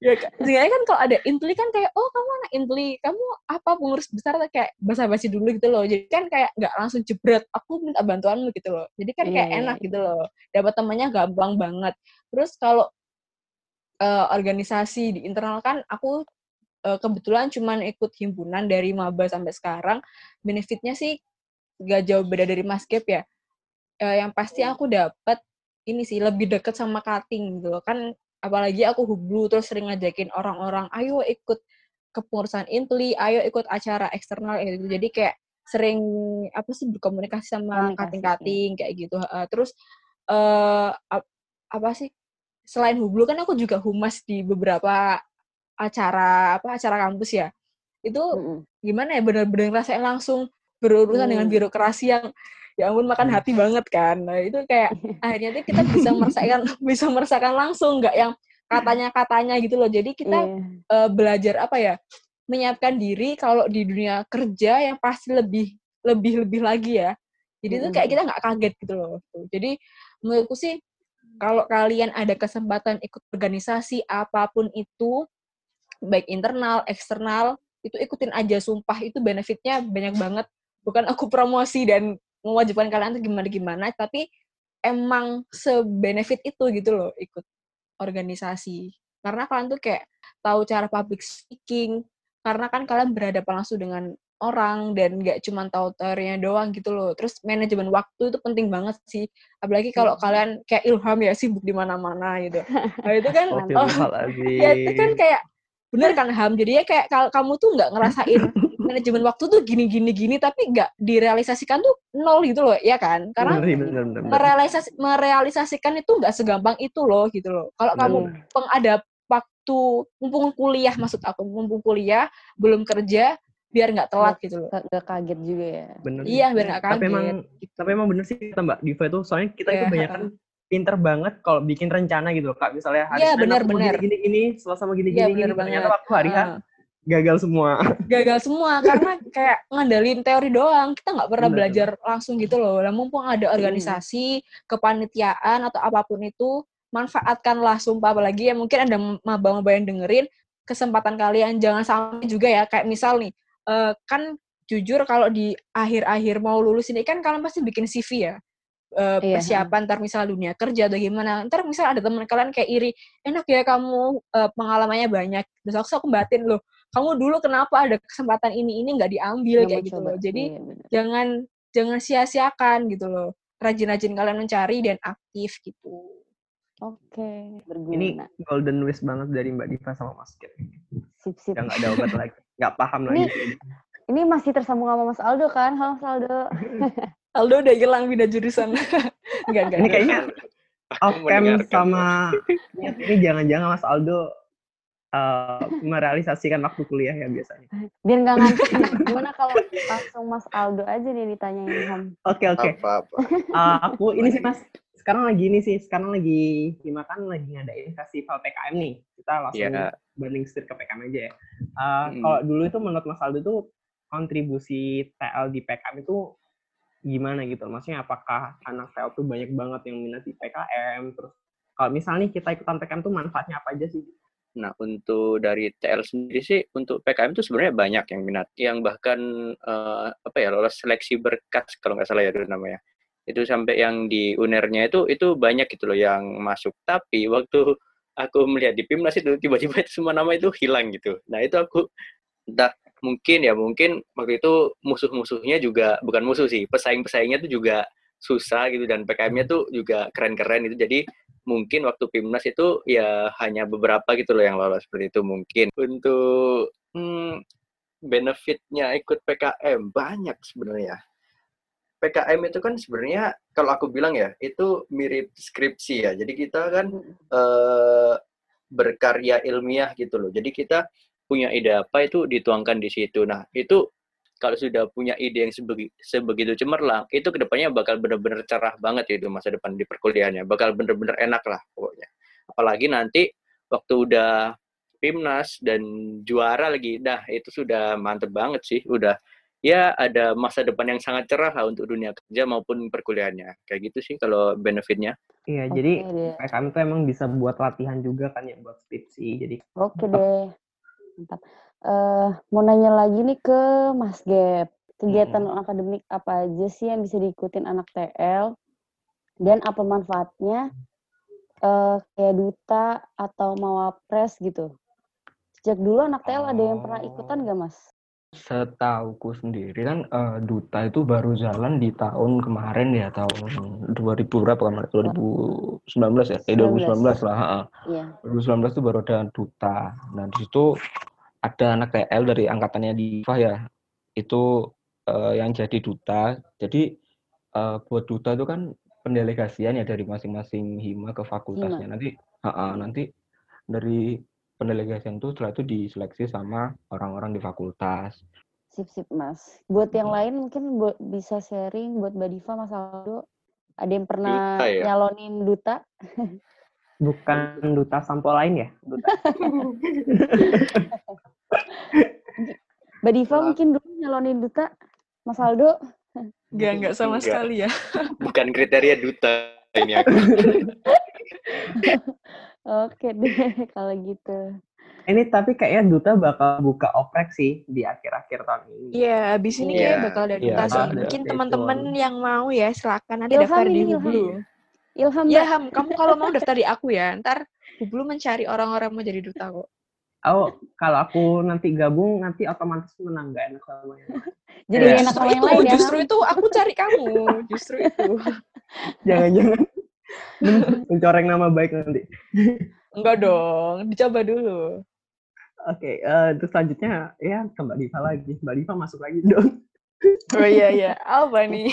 ya kan sebenarnya kan kalau ada intli kan kayak oh kamu anak intli kamu apa pengurus besar tuh kayak basa-basi dulu gitu loh. Jadi kan kayak nggak langsung jebret aku minta bantuanmu gitu loh. Jadi kan kayak Iya, iya, enak gitu loh. Dapat temannya gampang banget. Terus kalau eh, organisasi di internal kan aku eh, kebetulan cuman ikut himpunan dari maba sampai sekarang. Benefitnya sih gak jauh beda dari mas Gap ya Eh, yang pasti aku dapat ini sih lebih deket sama cutting gitu loh. Kan apalagi aku hublu terus sering ngajakin orang-orang ayo ikut kepengurusan intli ayo ikut acara eksternal gitu. Jadi kayak sering apa sih berkomunikasi sama Komunikasi, cutting-cutting kayak gitu Heeh. terus ap- apa sih selain hublu kan aku juga humas di beberapa acara apa acara kampus ya. Itu gimana ya bener-bener ngerasain langsung berurusan dengan Hmm. birokrasi yang ya ampun makan Hmm. hati banget kan. Nah itu kayak *laughs* akhirnya tuh kita bisa merasakan *laughs* bisa merasakan langsung nggak yang katanya katanya gitu loh. Jadi kita Iya. eh, belajar apa ya menyiapkan diri kalau di dunia kerja yang pasti lebih lebih lebih lagi ya. Jadi itu kayak kita nggak kaget gitu loh. Jadi menurutku sih kalau kalian ada kesempatan ikut organisasi apa pun itu baik internal eksternal itu ikutin aja. Sumpah itu benefitnya banyak banget bukan aku promosi dan mewajibkan kalian tuh gimana gimana tapi emang sebenefit itu gitu loh ikut organisasi. Karena kalian tuh kayak tahu cara public speaking karena kan kalian berhadapan langsung dengan orang dan nggak cuma tahu teorinya doang gitu loh. Terus manajemen waktu itu penting banget sih. Apalagi kalau Hmm. kalian kayak Ilham ya sibuk di mana-mana gitu. Nah itu kan *laughs* oh, Astagfirullahaladzim. ya itu kan kayak bener kan Ham jadinya kayak kalau kamu tuh nggak ngerasain *laughs* manajemen waktu tuh gini gini gini tapi nggak direalisasikan tuh nol gitu loh ya kan karena Bener, bener, bener, bener. merealisasi merealisasikan itu nggak segampang itu loh gitu loh kalau kamu bener. pengada waktu mumpung kuliah maksud aku mumpung kuliah belum kerja biar nggak telat gitu loh Nggak kaget juga ya. Bener. iya biar nggak kaget Tapi emang, tapi emang bener sih kata Mbak Diva itu, soalnya kita itu Iya, banyak kan pinter banget kalau bikin rencana gitu loh, Kak. Misalnya hari Iya, Senin bener, bener. gini, gini, gini, selasa mau gini, Iya, gini, bener gini. Ternyata waktu hari H Heeh. Gagal semua. gagal semua karena kayak ngandelin teori doang. Kita nggak pernah Bener. belajar langsung gitu loh. Lah mumpung ada organisasi kepanitiaan atau apa pun itu manfaatkanlah sumpah. Apalagi ya mungkin ada maba-maba yang dengerin kesempatan kalian jangan sampai juga ya. Kayak misal nih eh, kan jujur kalau di akhir-akhir mau lulus ini kan kalian pasti bikin CV ya. Eh, Iya, persiapan ntar misal dunia kerja atau gimana. Ntar misal ada teman kalian kayak iri enak ya kamu eh, pengalamannya banyak. Terus aku, aku batin loh kamu dulu kenapa ada kesempatan ini ini nggak diambil kayak gitu coba. loh jadi Iya, bener. jangan jangan sia-siakan gitu loh rajin-rajin kalian mencari dan aktif gitu Oke, berguna. Ini golden wish banget dari Mbak Diva sama Mas Kit. sip sip. Yang nggak ada obat lagi. Nggak paham Ini- lagi. Ini masih tersambung sama Mas Aldo kan? Halo Mas Aldo. *laughs* Aldo udah hilang pindah jurusan *laughs* enggak enggak Ini kayaknya off cam sama *laughs* ini jangan-jangan Mas Aldo eh, merealisasikan waktu kuliah ya biasanya. Biar nggak ngantuk. Gimana kalau langsung Mas Aldo aja nih ditanyain Ham? Oke oke. Apa-apa. Eh, aku ini sih Mas sekarang lagi ini sih sekarang lagi Hima kan lagi ngadain festival PKM nih kita langsung Iya. banding setir ke PKM aja ya. Eh, Hmm. Kalau dulu itu menurut Mas Aldo tuh kontribusi TL di PKM itu gimana gitu? Maksudnya apakah anak TL tuh banyak banget yang minat di PKM? Terus kalau misalnya kita ikutan PKM tuh manfaatnya apa aja sih? Nah, untuk dari TL sendiri sih, untuk PKM itu sebenarnya banyak yang minat, yang bahkan uh, apa ya lolos seleksi berkas kalau nggak salah ya itu namanya. Itu sampai yang di unernya itu itu banyak gitu loh yang masuk. Tapi waktu aku melihat di Pimnas itu tiba-tiba *laughs* semua nama itu hilang gitu. Nah itu aku entah mungkin ya mungkin waktu itu musuh-musuhnya juga bukan musuh sih, pesaing-pesaingnya itu juga susah gitu dan PKM-nya tuh juga keren-keren itu. Jadi mungkin waktu PIMNAS itu ya hanya beberapa gitu loh yang lolos seperti itu mungkin. Untuk hmm, benefitnya ikut PKM banyak sebenarnya. PKM itu kan sebenarnya kalau aku bilang ya itu mirip skripsi ya. Jadi kita kan eh, berkarya ilmiah gitu loh. Jadi kita punya ide apa itu dituangkan di situ. Nah itu kalau sudah punya ide yang sebegi, sebegitu cemerlang, itu ke depannya bakal benar-benar cerah banget ya itu masa depan di perkuliahannya. Bakal benar-benar enak lah pokoknya. Apalagi nanti waktu udah Pimnas dan juara lagi, nah itu sudah mantep banget sih. Udah ya ada masa depan yang sangat cerah lah untuk dunia kerja maupun perkuliahannya. Kayak gitu sih kalau benefitnya. Iya, okay, jadi PKM itu emang bisa buat latihan juga kan ya buat skripsi. Jadi Oke okay deh. Mantap. Uh, mau nanya lagi nih ke Mas Gap. Kegiatan hmm. akademik apa aja sih yang bisa diikutin anak TL? Dan apa manfaatnya uh, kayak duta atau mawapres gitu? Sejak dulu anak TL ada yang pernah ikutan gak Mas? Setauku sendiri kan uh, duta itu baru jalan di tahun kemarin ya tahun 2000 berapa kemarin 2019 ya eh 2019 lah yeah. 2019 itu baru ada duta nah di situ ada anak TL dari angkatannya Diva ya. Itu uh, yang jadi duta. Jadi uh, buat duta itu kan pendelegasian ya dari masing-masing hima ke fakultasnya. Hima. nanti uh, uh, nanti dari pendelegasian itu setelah itu diseleksi sama orang-orang di fakultas. Sip sip mas. Buat yang lain mungkin bisa sharing buat Mbak Diva Mas Aldo. Ada yang pernah duta, ya? nyalonin duta *laughs* Bukan duta sampo lain ya? Duta. *laughs* Mbak Diva mungkin dulu nyalonin duta, Mas Aldo. Gak, nggak sama Enggak. sekali ya. Bukan kriteria duta ini aku. *laughs* Oke deh, kalau gitu. Ini tapi kayaknya Duta bakal buka oprek sih di akhir-akhir tahun ini. Iya, abis ini yeah. kayak bakal ada Duta yeah, sih. Mungkin teman-teman yang mau ya, silakan nanti daftar di dulu. Ilham. Ya, Ham, kamu kalau mau daftar di *laughs* aku ya. Ntar Hublu mencari orang-orang mau jadi duta kok. Oh, kalau aku nanti gabung, nanti otomatis menang gak enak sama yang *laughs* Jadi ya. enak sama yang lain ya. Justru itu aku cari kamu. Justru itu. *laughs* Jangan-jangan mencoreng nama baik nanti. Enggak dong, dicoba dulu. Oke, okay, uh, eh, terus selanjutnya ya ke Mbak Diva lagi. Mbak Diva masuk lagi dong. Oh iya iya, apa nih?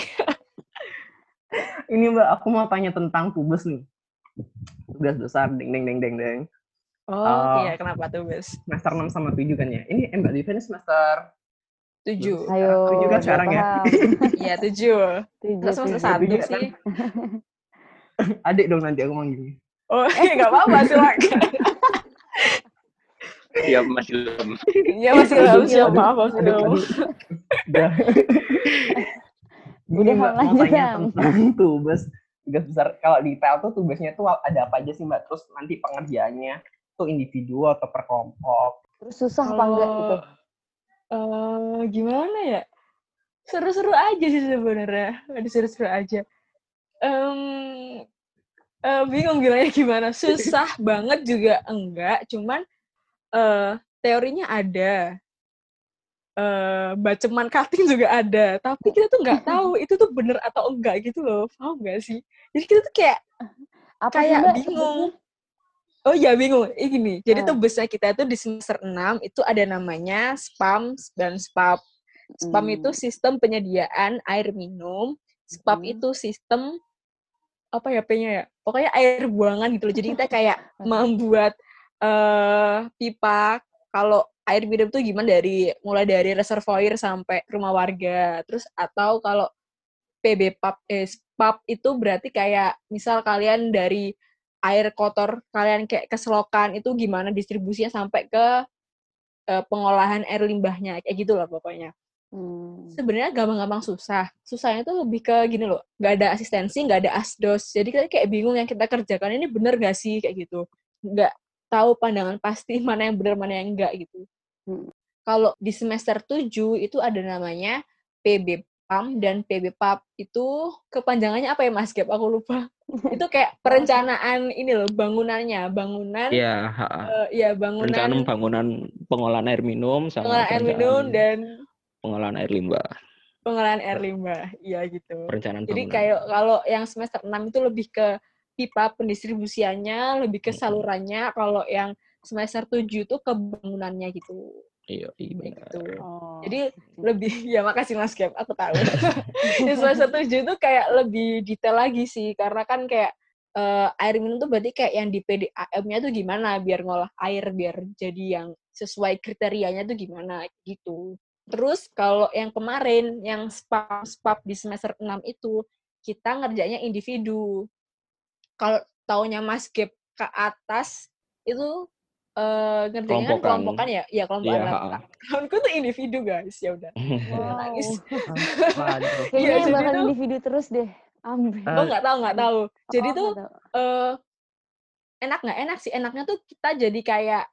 Ini Mbak, aku mau tanya tentang tubes nih. Tugas besar, deng deng deng deng deng. Oh uh, iya, kenapa tubes? Semester 6 sama 7 kan ya? Ini Mbak Diva ini semester 7. Ayo. 7 kan sekarang ya? *laughs* Iya, 7. 7. semester 1 sih. Adik dong nanti aku manggilnya. Oh, *laughs* iya, nggak apa-apa, silakan. Iya, masih belum. Iya, masih belum. Siap, maaf, masih belum. *laughs* Udah mau tanya tentang tugas tugas besar kalau di PL tuh tugasnya tuh ada apa aja sih mbak? Terus nanti pengerjaannya tuh individu atau per kelompok? Terus susah apa enggak gitu? uh, gimana ya? Seru-seru aja sih sebenarnya. Ada seru-seru aja. Um, uh, bingung bilangnya gimana. Susah *laughs* banget juga enggak cuman uh, teorinya ada uh, baceman cutting juga ada. Tapi kita tuh nggak tahu *laughs* itu tuh bener atau enggak gitu loh. Paham nggak sih? Jadi kita tuh kayak *laughs* apa kayak sih, bingung. oh ya bingung. Ini jadi tuh besar kita tuh di semester 6 itu ada namanya spam dan spap. Spam hmm. itu sistem penyediaan air minum. Spap hmm. itu sistem apa ya p-nya ya? Pokoknya air buangan gitu loh. Jadi kita kayak *laughs* membuat uh, pipa. Kalau air minum tuh gimana dari mulai dari reservoir sampai rumah warga. Terus atau kalau PB pub eh, pub itu berarti kayak misal kalian dari air kotor kalian kayak keselokan itu gimana distribusinya sampai ke uh, pengolahan air limbahnya kayak gitu loh pokoknya. Hmm. Sebenarnya gampang-gampang susah. Susahnya tuh lebih ke gini loh, nggak ada asistensi, nggak ada asdos. Jadi kita kayak bingung yang kita kerjakan ini bener gak sih kayak gitu. Nggak tahu pandangan pasti *laughs* mana yang benar mana yang enggak gitu. Hmm. Kalau di semester 7 itu ada namanya PB PAM dan PB PAP itu kepanjangannya apa ya Mas Gap? Aku lupa. *laughs* itu kayak perencanaan ini loh bangunannya, bangunan Iya, eh, ya bangunan Perencanaan bangunan pengolahan air minum sama pengolahan air minum dan pengolahan air limbah. pengolahan air limbah. Iya gitu. Perencanaan Jadi kayak kalau yang semester 6 itu lebih ke pipa pendistribusiannya, lebih ke salurannya. Kalau yang semester 7 itu ke bangunannya gitu. Iya, iya gitu. Oh. Jadi lebih *laughs* ya makasih Mas Gap, aku tahu. *laughs* Di semester 7 itu kayak lebih detail lagi sih karena kan kayak eh, air minum tuh berarti kayak yang di PDAM-nya tuh gimana biar ngolah air biar jadi yang sesuai kriterianya tuh gimana gitu. Terus kalau yang kemarin yang spap spap di semester 6 itu kita ngerjainnya individu. Kalau taunya Mas Gap ke atas itu eh ngerjainnya kan Kelompokan. kelompokan ya? Iya, kelompokan. Iya, lah. ha-ha. Tahunku tuh individu, guys. Ya udah. *laughs* Wow. nangis. *laughs* Kayaknya Iya, yang jadi bakal tuh- individu terus deh. Ambil. Oh, nggak tahu, nggak tahu. Jadi Oh, tuh tahu. eh enak nggak enak sih enaknya tuh kita jadi kayak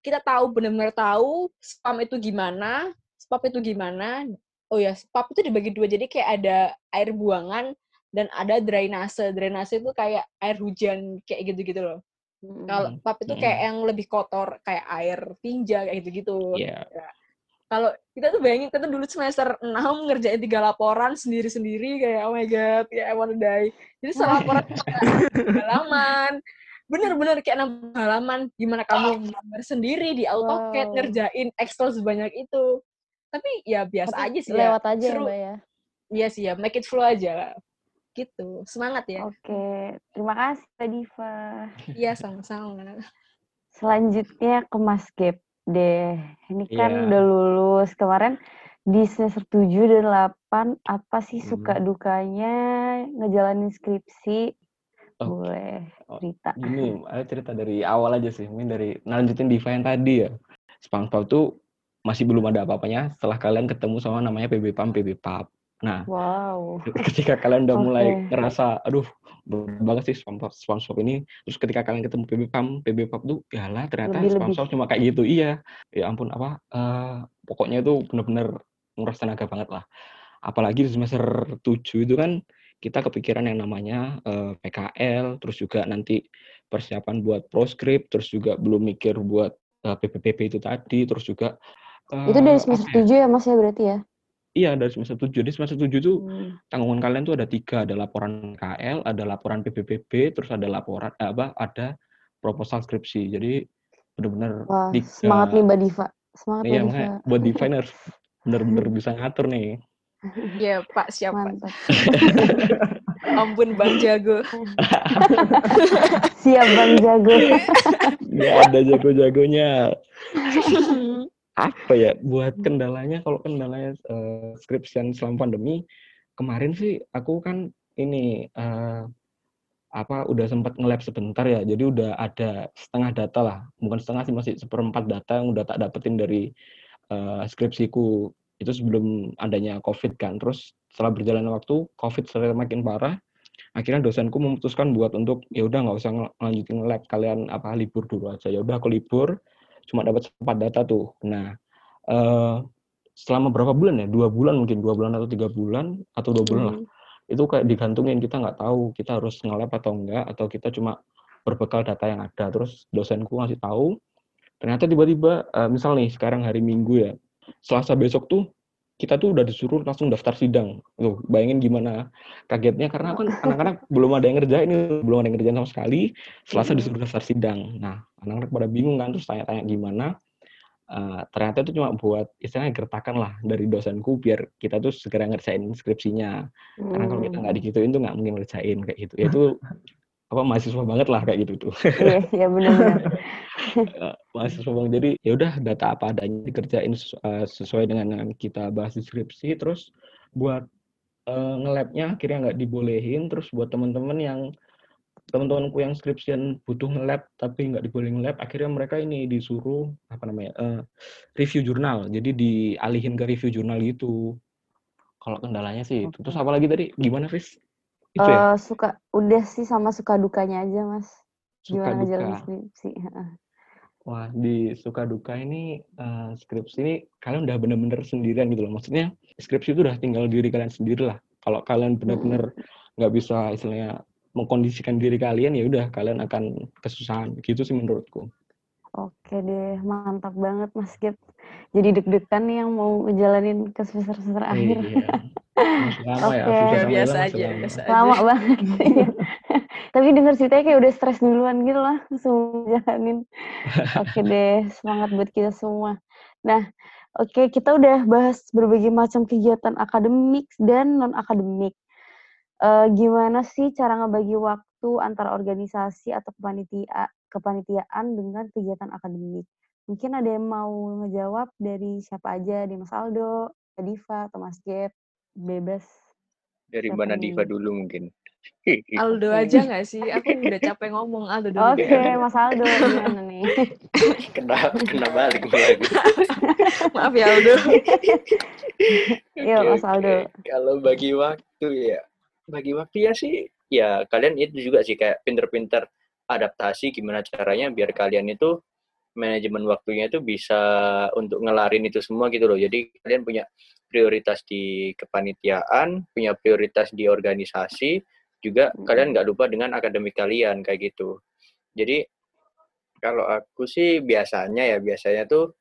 kita tahu benar-benar tahu spam itu gimana spam itu gimana oh ya spam itu dibagi dua jadi kayak ada air buangan dan ada drainase drainase itu kayak air hujan kayak gitu-gitu loh Mm-mm. kalau Hmm, spam itu hmm. kayak yang lebih kotor kayak air tinja kayak gitu-gitu Iya. kalau kita tuh bayangin kita dulu semester 6 ngerjain tiga laporan sendiri-sendiri kayak oh my god ya I wanna die jadi selaporan halaman bener-bener kayak nambah halaman gimana kamu gambar sendiri di AutoCAD Wow. ngerjain Excel sebanyak itu tapi ya biasa Tapi aja sih ya lewat aja ya seru mbak ya. iya sih ya make it flow aja lah gitu semangat ya Oke, terima kasih Mbak Diva. iya sama-sama Selanjutnya ke Mas Gap deh. Ini kan Iya. udah lulus kemarin di semester 7 dan 8 apa sih suka Hmm. dukanya ngejalanin skripsi? Oke. Boleh Oh, cerita. Gini, ada cerita dari awal aja sih. Mungkin dari lanjutin Diva yang tadi ya. SpongeBob tuh masih belum ada apa-apanya setelah kalian ketemu sama namanya PB PAM, PB PAP. Nah, Wow. *laughs* ketika kalian udah mulai Oke. ngerasa, aduh, berat banget sih SpongeBob, SpongeBob ini. Terus ketika kalian ketemu PB PAM, PB PAP tuh, ya lah ternyata Lebih-lebih. SpongeBob cuma kayak gitu. Iya, ya ampun apa, eh, pokoknya itu bener-bener nguras tenaga banget lah. Apalagi di semester 7 itu kan kita kepikiran yang namanya eh, PKL, terus juga nanti persiapan buat proskrip, terus juga belum mikir buat eh, PPPP itu tadi, terus juga Itu dari semester ya? 7 ya Mas ya berarti ya? Iya dari semester 7. Jadi semester 7 tuh Hmm. tanggungan kalian tuh ada tiga, ada laporan KL, ada laporan PPPB, terus ada laporan eh, apa? Ada proposal skripsi. Jadi benar-benar semangat nih Mbak Diva. Semangat Iya Mbak Diva. buat define harus benar-benar *laughs* bisa ngatur nih. ya Pak siapa Mantap. *laughs* ampun Bang Jago Siap Bang Jago. Nggak ada jago-jagonya. *laughs* Apa ya buat kendalanya? Kalau kendalanya eh, skripsian selama pandemi kemarin sih aku kan ini eh, apa udah sempat nge-lab sebentar ya. Jadi udah ada setengah data lah. Bukan setengah sih masih seperempat data yang udah tak dapetin dari eh, skripsiku. Itu sebelum adanya COVID kan. Terus setelah berjalan waktu, COVID semakin parah. Akhirnya dosenku memutuskan buat untuk ya udah nggak usah ngel- ngelanjutin lab kalian apa libur dulu aja. Ya udah aku libur, cuma dapat sempat data tuh. Nah, eh selama berapa bulan ya? Dua bulan mungkin, dua bulan atau tiga bulan atau dua bulan lah Hmm. itu kayak digantungin kita nggak tahu kita harus nge-lab atau enggak atau kita cuma berbekal data yang ada terus dosenku ngasih tahu ternyata tiba-tiba eh, misal nih sekarang hari Minggu ya Selasa besok tuh kita tuh udah disuruh langsung daftar sidang. Tuh bayangin gimana kagetnya karena kan anak-anak belum ada yang ngerjain ini belum ada yang ngerjain sama sekali. Selasa Mm-mm. disuruh daftar sidang. Nah anak-anak pada bingung kan terus tanya-tanya gimana. Eh, ternyata itu cuma buat istilahnya gertakan lah dari dosenku biar kita tuh segera ngerjain skripsinya. Karena kalau kita Hmm. nggak digituin tuh nggak mungkin ngerjain kayak gitu. Ya itu *laughs* apa mahasiswa banget lah kayak gitu tuh. Iya, iya benar-benar. *laughs* Eh, mahasiswa banget jadi ya udah data apa adanya dikerjain sesu- eh, sesuai dengan yang kita bahas di skripsi. Terus buat eh, nge-labnya akhirnya nggak dibolehin. Terus buat teman-teman yang teman-temanku yang skripsian butuh nge-lab tapi nggak dibolehin nge-lab akhirnya mereka ini disuruh apa namanya eh, review jurnal. Jadi dialihin ke review jurnal gitu. Kalau kendalanya sih itu. Terus Oke. apa lagi tadi? Gimana Fis? Itu ya? Eh, suka udah sih sama suka dukanya aja Mas. suka Gimana duka. skripsi. Wah, di suka duka ini uh, skripsi ini kalian udah bener-bener sendirian gitu loh. Maksudnya skripsi itu udah tinggal diri kalian sendiri lah. Kalau kalian benar-benar nggak bisa istilahnya mengkondisikan diri kalian ya udah kalian akan kesusahan gitu sih menurutku. Oke deh, mantap banget Mas Gip. Jadi deg-degan nih yang mau ngejalanin ke semester-semester akhir. Iya. *laughs* lama Oke. ya, susah biasa lama aja, selama. biasa Lama aja. banget. Iya. *laughs* Tapi denger ceritanya kayak udah stres duluan gitu lah, langsung jalanin. Oke *laughs* deh, semangat buat kita semua. Nah, oke kita udah bahas berbagai macam kegiatan akademik dan non-akademik. Eh, gimana sih cara ngebagi waktu antara organisasi atau kepanitia kepanitiaan dengan kegiatan akademik? Mungkin ada yang mau ngejawab dari siapa aja, di Mas Aldo, Mbak Diva, atau Mas Gep, bebas. Dari Siapa mana? Diva dulu mungkin. Aldo *laughs* aja nggak sih? Aku udah capek ngomong Aldo dulu Oke, deh. Mas Aldo gimana nih? *laughs* kena kena balik lagi. *laughs* Maaf ya Aldo. Iya, Oke, Mas. Aldo. Kalau bagi waktu ya, bagi waktu ya sih, ya kalian itu juga sih kayak pinter-pinter adaptasi gimana caranya biar kalian itu manajemen waktunya itu bisa untuk ngelarin itu semua gitu loh. Jadi kalian punya prioritas di kepanitiaan, punya prioritas di organisasi, juga Mm. kalian nggak lupa dengan akademik kalian kayak gitu. Jadi kalau aku sih biasanya ya biasanya tuh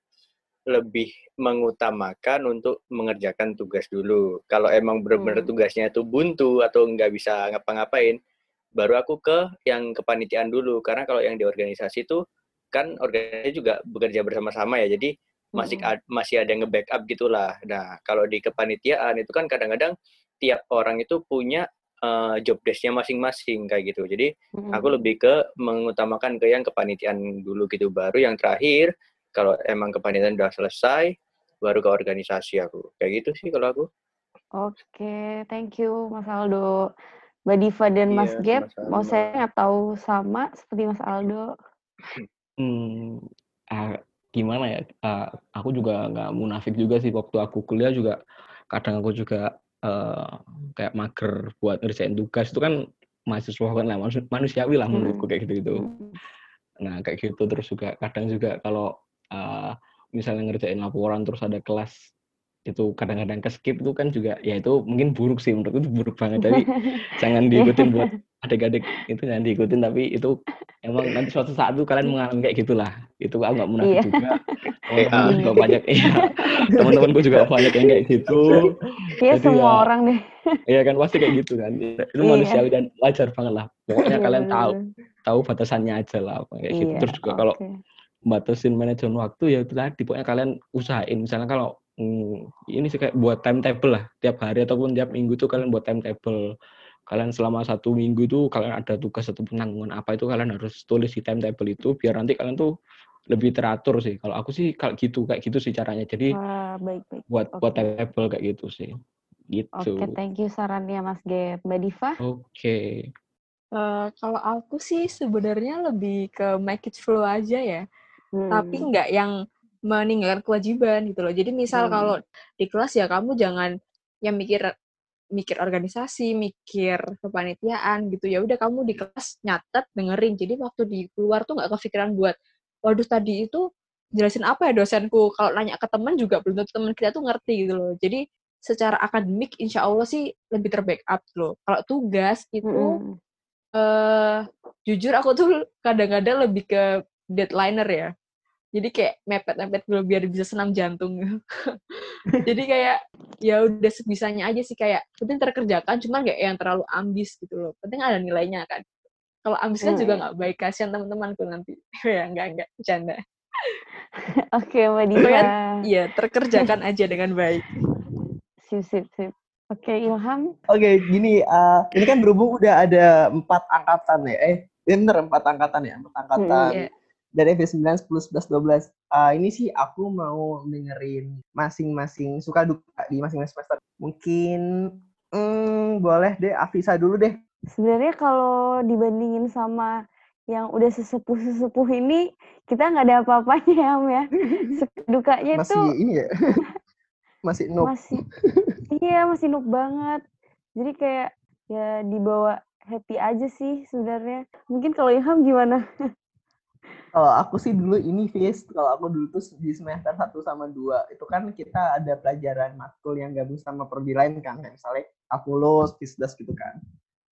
lebih mengutamakan untuk mengerjakan tugas dulu. Kalau emang benar-benar Hmm. tugasnya itu buntu atau nggak bisa ngapa-ngapain, baru aku ke yang kepanitiaan dulu. Karena kalau yang di organisasi itu kan organisasi juga bekerja bersama-sama ya, jadi masih ad- masih ada yang nge-backup gitulah. Nah, kalau di kepanitiaan itu kan kadang-kadang tiap orang itu punya eh, job desk-nya masing-masing kayak gitu. Jadi Mm-mm. aku lebih ke mengutamakan ke yang kepanitiaan dulu gitu baru yang terakhir kalau emang kepanitiaan udah selesai baru ke organisasi aku kayak gitu sih kalau aku Oke, thank you Mas Aldo. Mbak Diva dan Mas Iya, Gap, sama-sama. mau saya nggak tahu sama seperti Mas Aldo. Hmm, ah, gimana ya? Ah, aku juga nggak munafik juga sih waktu aku kuliah juga kadang aku juga eh, kayak mager buat ngerjain tugas itu kan mahasiswa kan lah manus- manusiawi lah menurutku kayak gitu-gitu. Mm. Nah kayak gitu terus juga kadang juga kalau ah, misalnya ngerjain laporan terus ada kelas itu kadang-kadang ke skip itu kan juga ya itu mungkin buruk sih menurutku itu buruk banget jadi *laughs* jangan diikutin buat adik-adik itu jangan diikutin tapi itu emang nanti suatu saat tuh kalian mengalami kayak gitulah. Itu aku nggak munafik Iya. juga. Eh, teman-teman juga banyak iya. Teman-temanku juga banyak yang kayak gitu. Iya Jadi semua ya, orang deh. Iya kan pasti kayak gitu kan. Itu Iya. manusiawi dan wajar banget lah. Pokoknya Iya, kalian tahu tahu batasannya aja lah kayak gitu. Iya, terus juga kalau oke. batasin manajemen waktu ya itu tadi pokoknya kalian usahain. Misalnya kalau hmm, ini sih kayak buat timetable lah. Tiap hari ataupun tiap minggu tuh kalian buat timetable kalian selama satu minggu tuh kalian ada tugas atau penanggungan apa itu kalian harus tulis di timetable itu biar nanti kalian tuh lebih teratur sih kalau aku sih kalau gitu kayak gitu sih caranya jadi Wah, baik-baik. buat buat Oke. timetable kayak gitu sih gitu Oke, thank you sarannya Mas Gap. Mbak Diva? oke Eh, kalau aku sih sebenarnya lebih ke make it flow aja ya. Tapi Hmm. nggak yang meninggalkan kewajiban gitu loh. Jadi misal Hmm. kalau di kelas ya kamu jangan yang mikir mikir organisasi, mikir kepanitiaan gitu. Ya udah kamu di kelas nyatet, dengerin. Jadi waktu di keluar tuh nggak kepikiran buat waduh tadi itu jelasin apa ya dosenku. Kalau nanya ke teman juga belum tentu teman kita tuh ngerti gitu loh. Jadi secara akademik insya Allah sih lebih terbackup gitu loh. Kalau tugas itu Mm-mm. eh jujur aku tuh kadang-kadang lebih ke deadlineer ya. Jadi kayak mepet-mepet dulu biar bisa senam jantung. *laughs* Jadi kayak ya udah sebisanya aja sih kayak penting terkerjakan cuman nggak yang terlalu ambis gitu loh. Penting ada nilainya kan. Kalau ambis kan Hmm, juga nggak baik kasihan teman-temanku nanti. *laughs* ya enggak enggak bercanda. *laughs* Oke, Mbak Diva. Pokoknya iya terkerjakan aja dengan baik. Sip, sip, sip. Oke, Ilham. Oke, gini, eh, ini kan berhubung udah ada empat angkatan ya, eh, bener empat angkatan ya, empat angkatan Iya. Dari FE9, 10, 11, 12. Eh, ini sih aku mau dengerin masing-masing suka duka di masing-masing semester. Mungkin, hmm, boleh deh, Afisa dulu deh. Sebenarnya kalau dibandingin sama yang udah sesepuh-sesepuh ini, kita nggak ada apa-apanya ya, Am ya. Suka Dukanya Masih ini ya, *laughs* masih noob. masih, iya masih noob banget. Jadi kayak ya dibawa happy aja sih sebenarnya. Mungkin kalau Ilham gimana? *laughs* Kalau aku sih dulu ini Fis, kalau aku dulu tuh di semester 1 sama 2 itu kan kita ada pelajaran matkul yang gabung sama prodi lain kan, kayak misalnya kalkulus, fisdas gitu kan.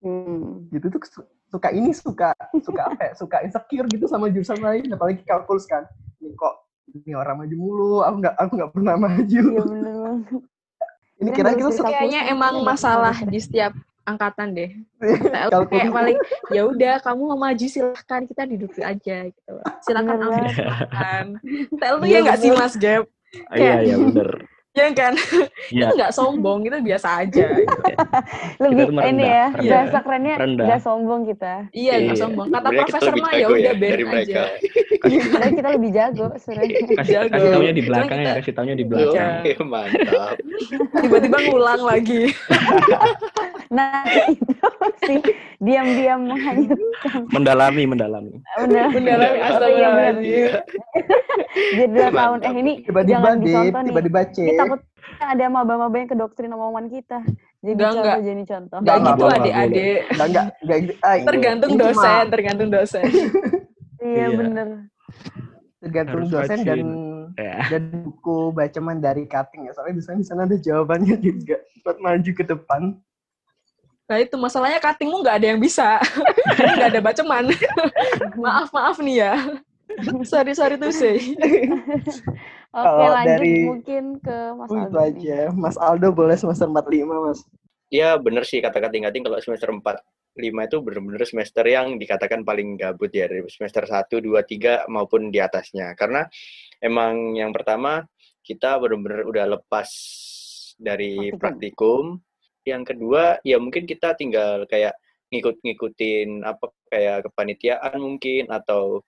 Hmm. Gitu tuh su- suka ini suka suka apa ya? Suka insecure gitu sama jurusan lain, apalagi kalkulus kan. Ini kok ini orang maju mulu, aku nggak aku nggak pernah maju. Iya bener banget. Ini Kirain kira bagus kita dari se- kalkulus Kayaknya emang nggak masalah di setiap angkatan deh. Kalkulus. *laughs* kayak paling ya udah kamu mau maju silahkan kita duduk aja gitu. Silakan ambil silakan. TL tuh Iya, ya nggak sih bener. Mas Gap? Iya, iya bener. Ya kan? *laughs* Iya. Itu nggak sombong, itu biasa aja. Gitu. Lebih tuh ini merendah, ya, Iya. bahasa kerennya Rendah. nggak sombong kita. Iya nggak Iya. sombong. Kata Sebenarnya kita profesor mah ya jago udah dari biarin mereka. aja. Sebenarnya kita lebih jago sebenarnya. *laughs* Kasih, Jago. kasih taunya di belakang ya, kita- kasih taunya di Iya. belakang. Oke, mantap. Tiba-tiba ngulang lagi. *laughs* Nah itu sih diam-diam menghanyutkan. Mendalami, mendalami. Udah. Mendalami Iya, bener. astagfirullahaladzim. Jadi dua tahun eh ini tiba-tiba jangan dip, dicontoh nih. tiba-tiba cek. Takut ada maba-maba yang kedoktrin omongan kita. Jadi Enggak, contoh, enggak. jadi contoh. Gak Nggak gitu adik-adik. Enggak, enggak, enggak, gitu. Ah, Tergantung ini cuma dosen, tergantung dosen. *laughs* Iya Iya. bener. tergantung Harus dosen dan. Ya. dan buku bacaman dari cutting ya. Soalnya di sana di sana ada jawabannya *laughs* juga buat maju ke depan. Nah itu masalahnya cuttingmu nggak ada yang bisa. *laughs* Nggak ada baceman. maaf maaf nih ya. *laughs* sorry sorry tuh sih. *laughs* Oke lanjut dari- mungkin ke Mas itu Aldo nih. aja. Mas Aldo boleh semester 45, Mas. Ya bener sih kata kating-kating kalau semester 4 5 itu bener-bener semester yang dikatakan paling gabut ya dari semester 1, 2, 3 maupun di atasnya. Karena emang yang pertama kita bener-bener udah lepas dari Praktikum. praktikum. Yang kedua ya mungkin kita tinggal kayak ngikut-ngikutin apa kayak kepanitiaan mungkin atau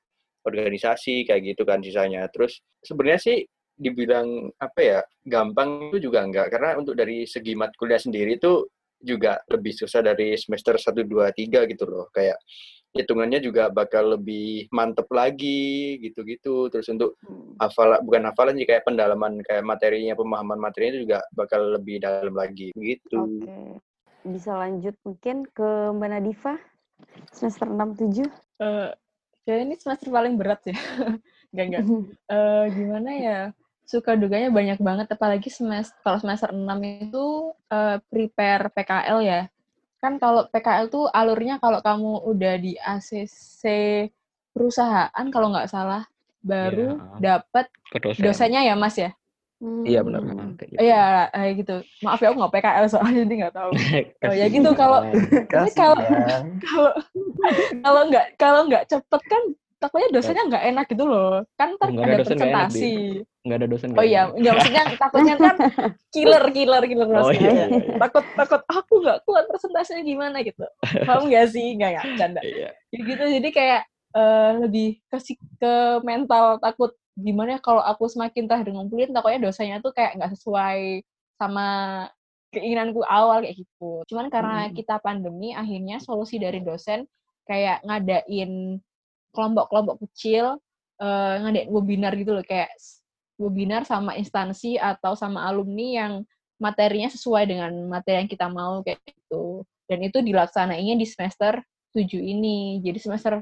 organisasi kayak gitu kan sisanya. Terus sebenarnya sih dibilang apa ya gampang itu juga enggak karena untuk dari segi mat kuliah sendiri itu juga lebih susah dari semester 1 2 3 gitu loh. Kayak hitungannya juga bakal lebih mantep lagi gitu-gitu. Terus untuk Hmm. hafal bukan hafalan sih kayak pendalaman kayak materinya pemahaman materinya itu juga bakal lebih dalam lagi gitu. Oke. Bisa lanjut mungkin ke Mbak Nadifa semester 6 7. Eh, kayaknya ini semester paling berat ya. *laughs* Enggak enggak. *laughs* Eh, gimana ya? Suka duganya banyak banget apalagi semester kalau semester 6 itu eh, prepare PKL ya. Kan kalau PKL tuh alurnya kalau kamu udah di ACC perusahaan kalau nggak salah baru Iya. dapat Ke dosen. dosennya ya Mas ya. Iya benar. Hmm. kayak gitu. Iya, kayak gitu. Maaf ya aku nggak PKL soalnya jadi nggak tahu. *laughs* Oh, ya gitu, kalau- Kasih kalau-. *laughs* Kalau kalau nggak kalau nggak cepet kan takutnya dosennya nggak enak gitu loh. Kan ntar ada dosen presentasi. nggak ada dosen. Oh iya, nggak maksudnya *laughs* takutnya kan killer killer killer Oh maksudnya. iya. iya, iya. Takut takut aku nggak kuat presentasinya gimana gitu. Paham nggak sih? Nggak nggak canda. Iya. Jadi gitu jadi kayak eh, lebih ke si- ke mental takut gimana ya kalau aku semakin terakhir ngumpulin takutnya dosanya tuh kayak nggak sesuai sama keinginanku awal kayak gitu. Cuman karena Hmm. kita pandemi akhirnya solusi dari dosen kayak ngadain kelompok-kelompok kecil eh, ngadain webinar gitu loh kayak webinar sama instansi atau sama alumni yang materinya sesuai dengan materi yang kita mau kayak gitu. Dan itu dilaksanainya di semester 7 ini. Jadi semester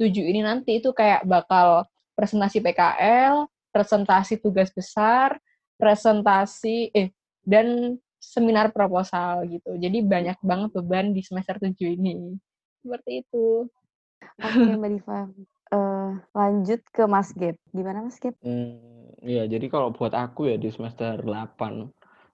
7 ini nanti itu kayak bakal presentasi PKL, presentasi tugas besar, presentasi eh dan seminar proposal gitu. Jadi banyak banget beban di semester 7 ini. Seperti itu. Oke Mbak Diva. Eh, lanjut ke Mas Gap. Gimana Mas Gap? Hmm, iya, jadi kalau buat aku ya di semester 8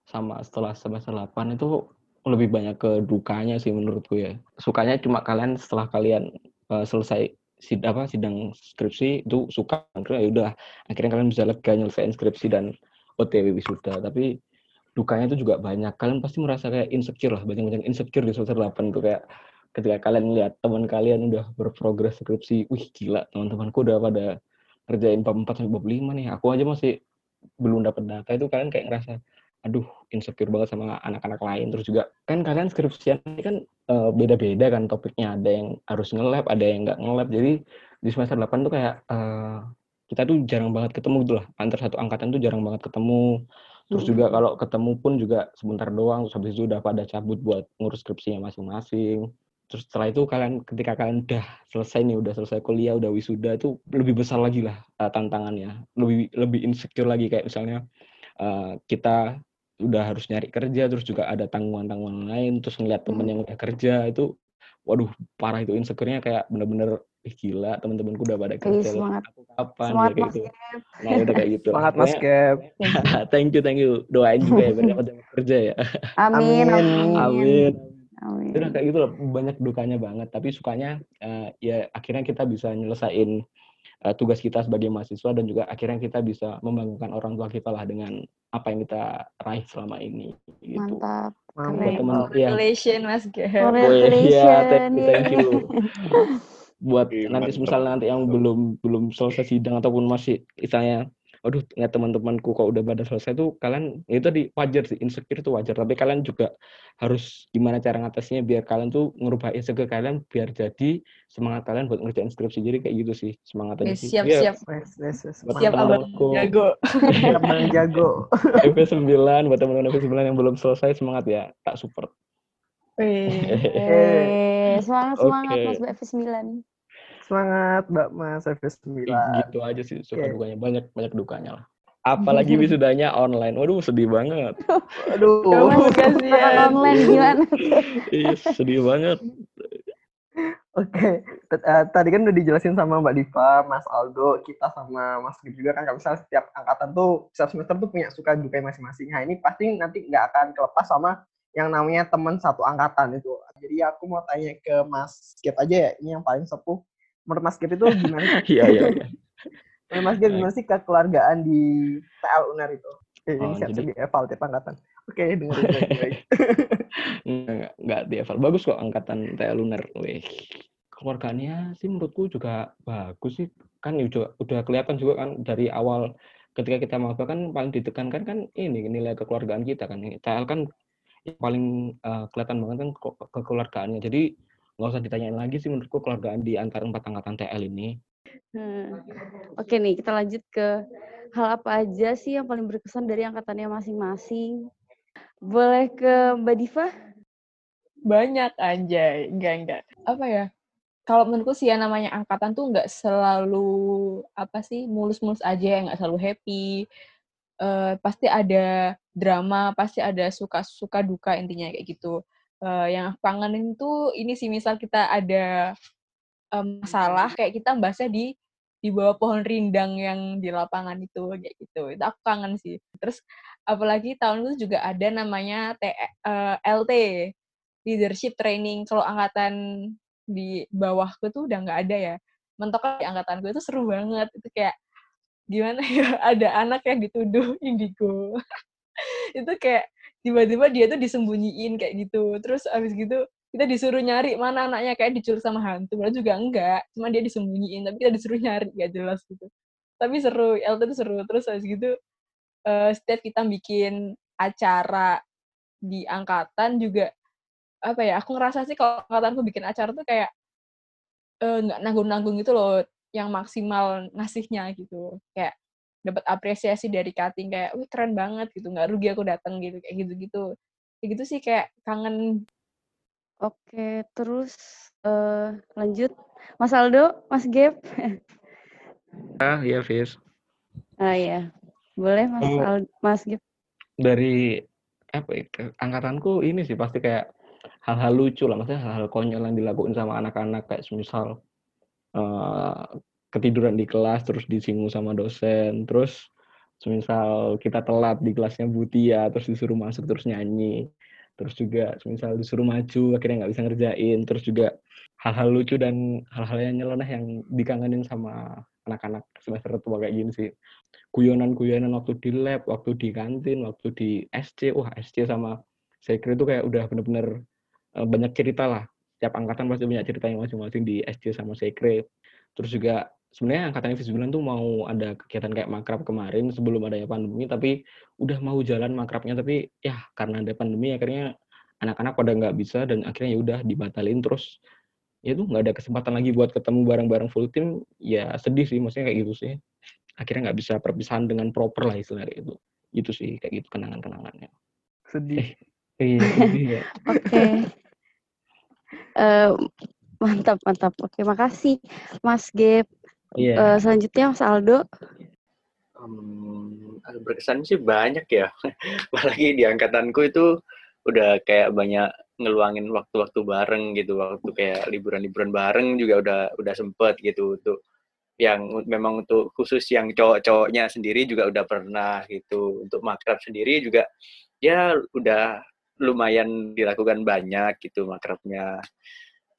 sama setelah semester 8 itu lebih banyak ke dukanya sih menurutku ya. Sukanya cuma kalian setelah kalian eh, selesai sid apa sidang skripsi itu suka akhirnya ya udah akhirnya kalian bisa lega nyelesain skripsi dan OTW wisuda. Tapi dukanya itu juga banyak. Kalian pasti merasa kayak insecure lah banyak-banyak insecure di semester 8 tuh kayak ketika kalian lihat teman kalian udah berprogres skripsi wih gila teman-temanku udah pada kerjain bab 4 sampai bab 5 nih. Aku aja masih belum dapat data. Itu kalian kayak ngerasa aduh insecure banget sama anak-anak lain. Terus juga kan kalian skripsian ini kan eh, beda-beda kan topiknya. Ada yang harus nge-lab ada yang nggak nge-lab. Jadi di semester 8 tuh kayak eh, kita tuh jarang banget ketemu gitu lah. Antar satu angkatan tuh jarang banget ketemu. Terus juga Mm-mm. kalau ketemu pun juga sebentar doang. Terus habis itu udah pada cabut buat ngurus skripsinya masing-masing. Terus setelah itu kalian ketika kalian udah selesai nih udah selesai kuliah udah wisuda itu lebih besar lagi lah uh, tantangannya. Lebih lebih insecure lagi. Kayak misalnya uh, kita udah harus nyari kerja terus juga ada tanggungan-tanggungan lain terus ngeliat temen Hmm. yang udah kerja itu waduh parah itu insecure-nya kayak bener-bener ih gila temen-temenku udah pada Ih, kerja loh, semangat. aku kapan Semangat, kayak gitu nah udah kayak gitu Semangat Mas Gap. *laughs* thank you thank you doain juga ya biar dapat kerja ya Amin, Amin. amin. amin udah kayak gitu loh banyak dukanya banget tapi sukanya eh, ya akhirnya kita bisa nyelesain eh, tugas kita sebagai mahasiswa dan juga akhirnya kita bisa membanggakan orang tua kita lah dengan apa yang kita raih selama ini gitu Mantap. buat Keren. temen ya Congratulations Mas Gap. Weh, ya Congratulations. thank you thank you *laughs* buat nanti mantap. misalnya nanti yang belum belum selesai sidang ataupun masih misalnya aduh nggak teman-temanku kok udah pada selesai tuh kalian ya itu tadi wajar sih insecure itu wajar tapi kalian juga harus gimana cara ngatasinya biar kalian tuh ngerubah insecure kalian biar jadi semangat kalian buat ngerjain skripsi jadi kayak gitu sih semangatnya Oke, sih siap Ya, siap wes. buat siap abang jago. *laughs* Siap jago. FP9 buat teman-teman FP9 yang belum selesai semangat ya tak support Wih. *laughs* Eh, semangat semangat Oke. Mas BF9. Semangat Mbak Mas FS9. gitu aja sih suka Oke. dukanya banyak banyak dukanya lah apalagi *laughs* wisudanya online waduh sedih banget Aduh. *laughs* Kasihan. online gimana? Ih, sedih banget Oke, T- eh, tadi kan udah dijelasin sama Mbak Diva, Mas Aldo, kita sama Mas Gip juga kan kalau misalnya setiap angkatan tuh setiap semester tuh punya suka duka masing-masing. Nah ini pasti nanti nggak akan kelepas sama yang namanya teman satu angkatan itu. Jadi aku mau tanya ke Mas Gip aja ya, ini yang paling sepuh. Menurut Mas Gip itu *laughs* gimana? iya iya iya Menurut Mas Gip gimana sih kekeluargaan di TL UNER itu? Eh, ini Oh, siap jadi- di eval tiap angkatan. Oke, dengerin baik-baik. nggak nggak dihafal bagus kok angkatan TL lunar weh keluarganya sih menurutku juga bagus sih kan udah udah kelihatan juga kan dari awal ketika kita maba kan paling ditekankan kan ini nilai kekeluargaan kita kan TL kan yang paling eh, kelihatan banget kan ke- kekeluargaannya jadi nggak usah ditanyain lagi sih menurutku keluargaan di antara empat angkatan TL ini Hmm. Oke nih, kita lanjut ke hal apa aja sih yang paling berkesan dari angkatannya masing-masing. Boleh ke Mbak Diva? Banyak anjay. Enggak, enggak. Apa ya? Kalau menurutku sih ya namanya angkatan tuh nggak selalu apa sih mulus-mulus aja, nggak selalu happy. Eh, pasti ada drama, pasti ada suka-suka duka intinya kayak gitu. Eh, yang aku kangenin tuh ini sih misal kita ada em, masalah kayak kita bahasnya di di bawah pohon rindang yang di lapangan itu kayak gitu. Itu aku kangen sih. Terus apalagi tahun itu juga ada namanya T, eh, LT leadership training. Kalau angkatan di bawahku tuh udah nggak ada ya. Mentok di angkatanku itu seru banget. Itu kayak gimana ya *laughs* ada anak yang dituduh indigo. *laughs* Itu kayak tiba-tiba dia tuh disembunyiin kayak gitu. Terus abis gitu kita disuruh nyari mana anaknya kayak diculik sama hantu. Padahal juga enggak. Cuma dia disembunyiin tapi kita disuruh nyari gak jelas gitu. Tapi seru LT itu seru. Terus abis gitu eh, setiap kita bikin acara di angkatan juga apa ya aku ngerasa sih kalau angkatanku bikin acara tuh kayak eh, nggak nanggung-nanggung gitu loh yang maksimal ngasihnya gitu. Kayak dapat apresiasi dari cutting kayak wih keren banget gitu nggak rugi aku datang gitu kayak gitu-gitu kayak gitu sih kayak kangen Oke, terus eh, lanjut. Mas Aldo, Mas Gap. ah iya Fis Ah ya, boleh Mas Oh. Aldo, Mas Gap. dari apa ya, ke- angkatanku ini sih pasti kayak hal-hal lucu lah maksudnya hal-hal konyol yang dilakuin sama anak-anak kayak semisal eh, ketiduran di kelas terus disinggung sama dosen terus semisal kita telat di kelasnya Butia terus disuruh masuk terus nyanyi terus juga semisal disuruh maju akhirnya nggak bisa ngerjain terus juga hal-hal lucu dan hal-hal yang nyeleneh yang dikangenin sama anak-anak semester tua kayak gini sih guyonan-guyonan waktu di lab, waktu di kantin, waktu di SC, wah SC sama sekre itu kayak udah bener-bener eh, banyak cerita lah. Tiap angkatan pasti punya cerita yang masing-masing di SC sama sekre. Terus juga sebenarnya angkatan FIS 9 tuh mau ada kegiatan kayak makrab kemarin sebelum adanya pandemi, tapi udah mau jalan makrabnya, tapi ya karena ada pandemi akhirnya anak-anak pada nggak bisa dan akhirnya ya udah dibatalin terus ya itu nggak ada kesempatan lagi buat ketemu bareng-bareng full team ya sedih sih maksudnya kayak gitu sih akhirnya nggak bisa perpisahan dengan proper lah istilahnya itu itu sih kayak gitu kenangan-kenangannya Sedih. iya sedih ya *laughs* Oke. Eh, mantap, mantap. Oke, makasih Mas Gap. Iya. Eh, selanjutnya Mas Aldo. Hmm, ada berkesan sih banyak ya. *laughs* Apalagi di angkatanku itu udah kayak banyak ngeluangin waktu-waktu bareng gitu, waktu kayak liburan-liburan bareng juga udah udah sempet gitu untuk yang memang untuk khusus yang cowok-cowoknya sendiri juga udah pernah gitu. Untuk makrab sendiri juga ya udah lumayan dilakukan banyak gitu makrabnya.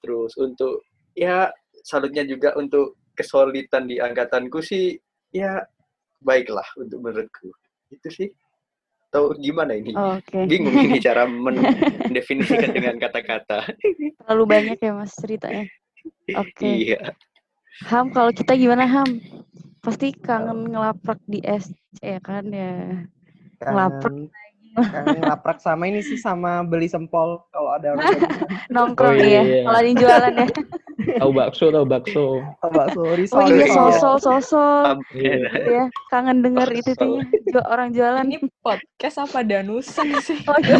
Terus untuk ya salutnya juga untuk kesulitan di angkatanku sih ya baiklah untuk menurutku. Itu sih. Tahu gimana ini? Oke. Bingung ini cara *laughs* mendefinisikan dengan kata-kata. Terlalu banyak ya Mas ceritanya. Oke. Iya. Ham, kalau kita gimana Ham? Pasti kangen ngelaprak di SC ya kan ya. Ngelaprak Kangen, ngelaprak sama ini sih sama beli sempol kalau ada orang *laughs* yang nongkrong Oh, ya. iya. Kalau ada yang jualan ya. Tahu bakso, tahu bakso. *laughs* Oh, bakso Oh risol. iya risol. sosol sosol. Iya. Ya. Kangen denger itu tuh orang jualan. Ini podcast apa danusan *laughs* sih? Oh iya.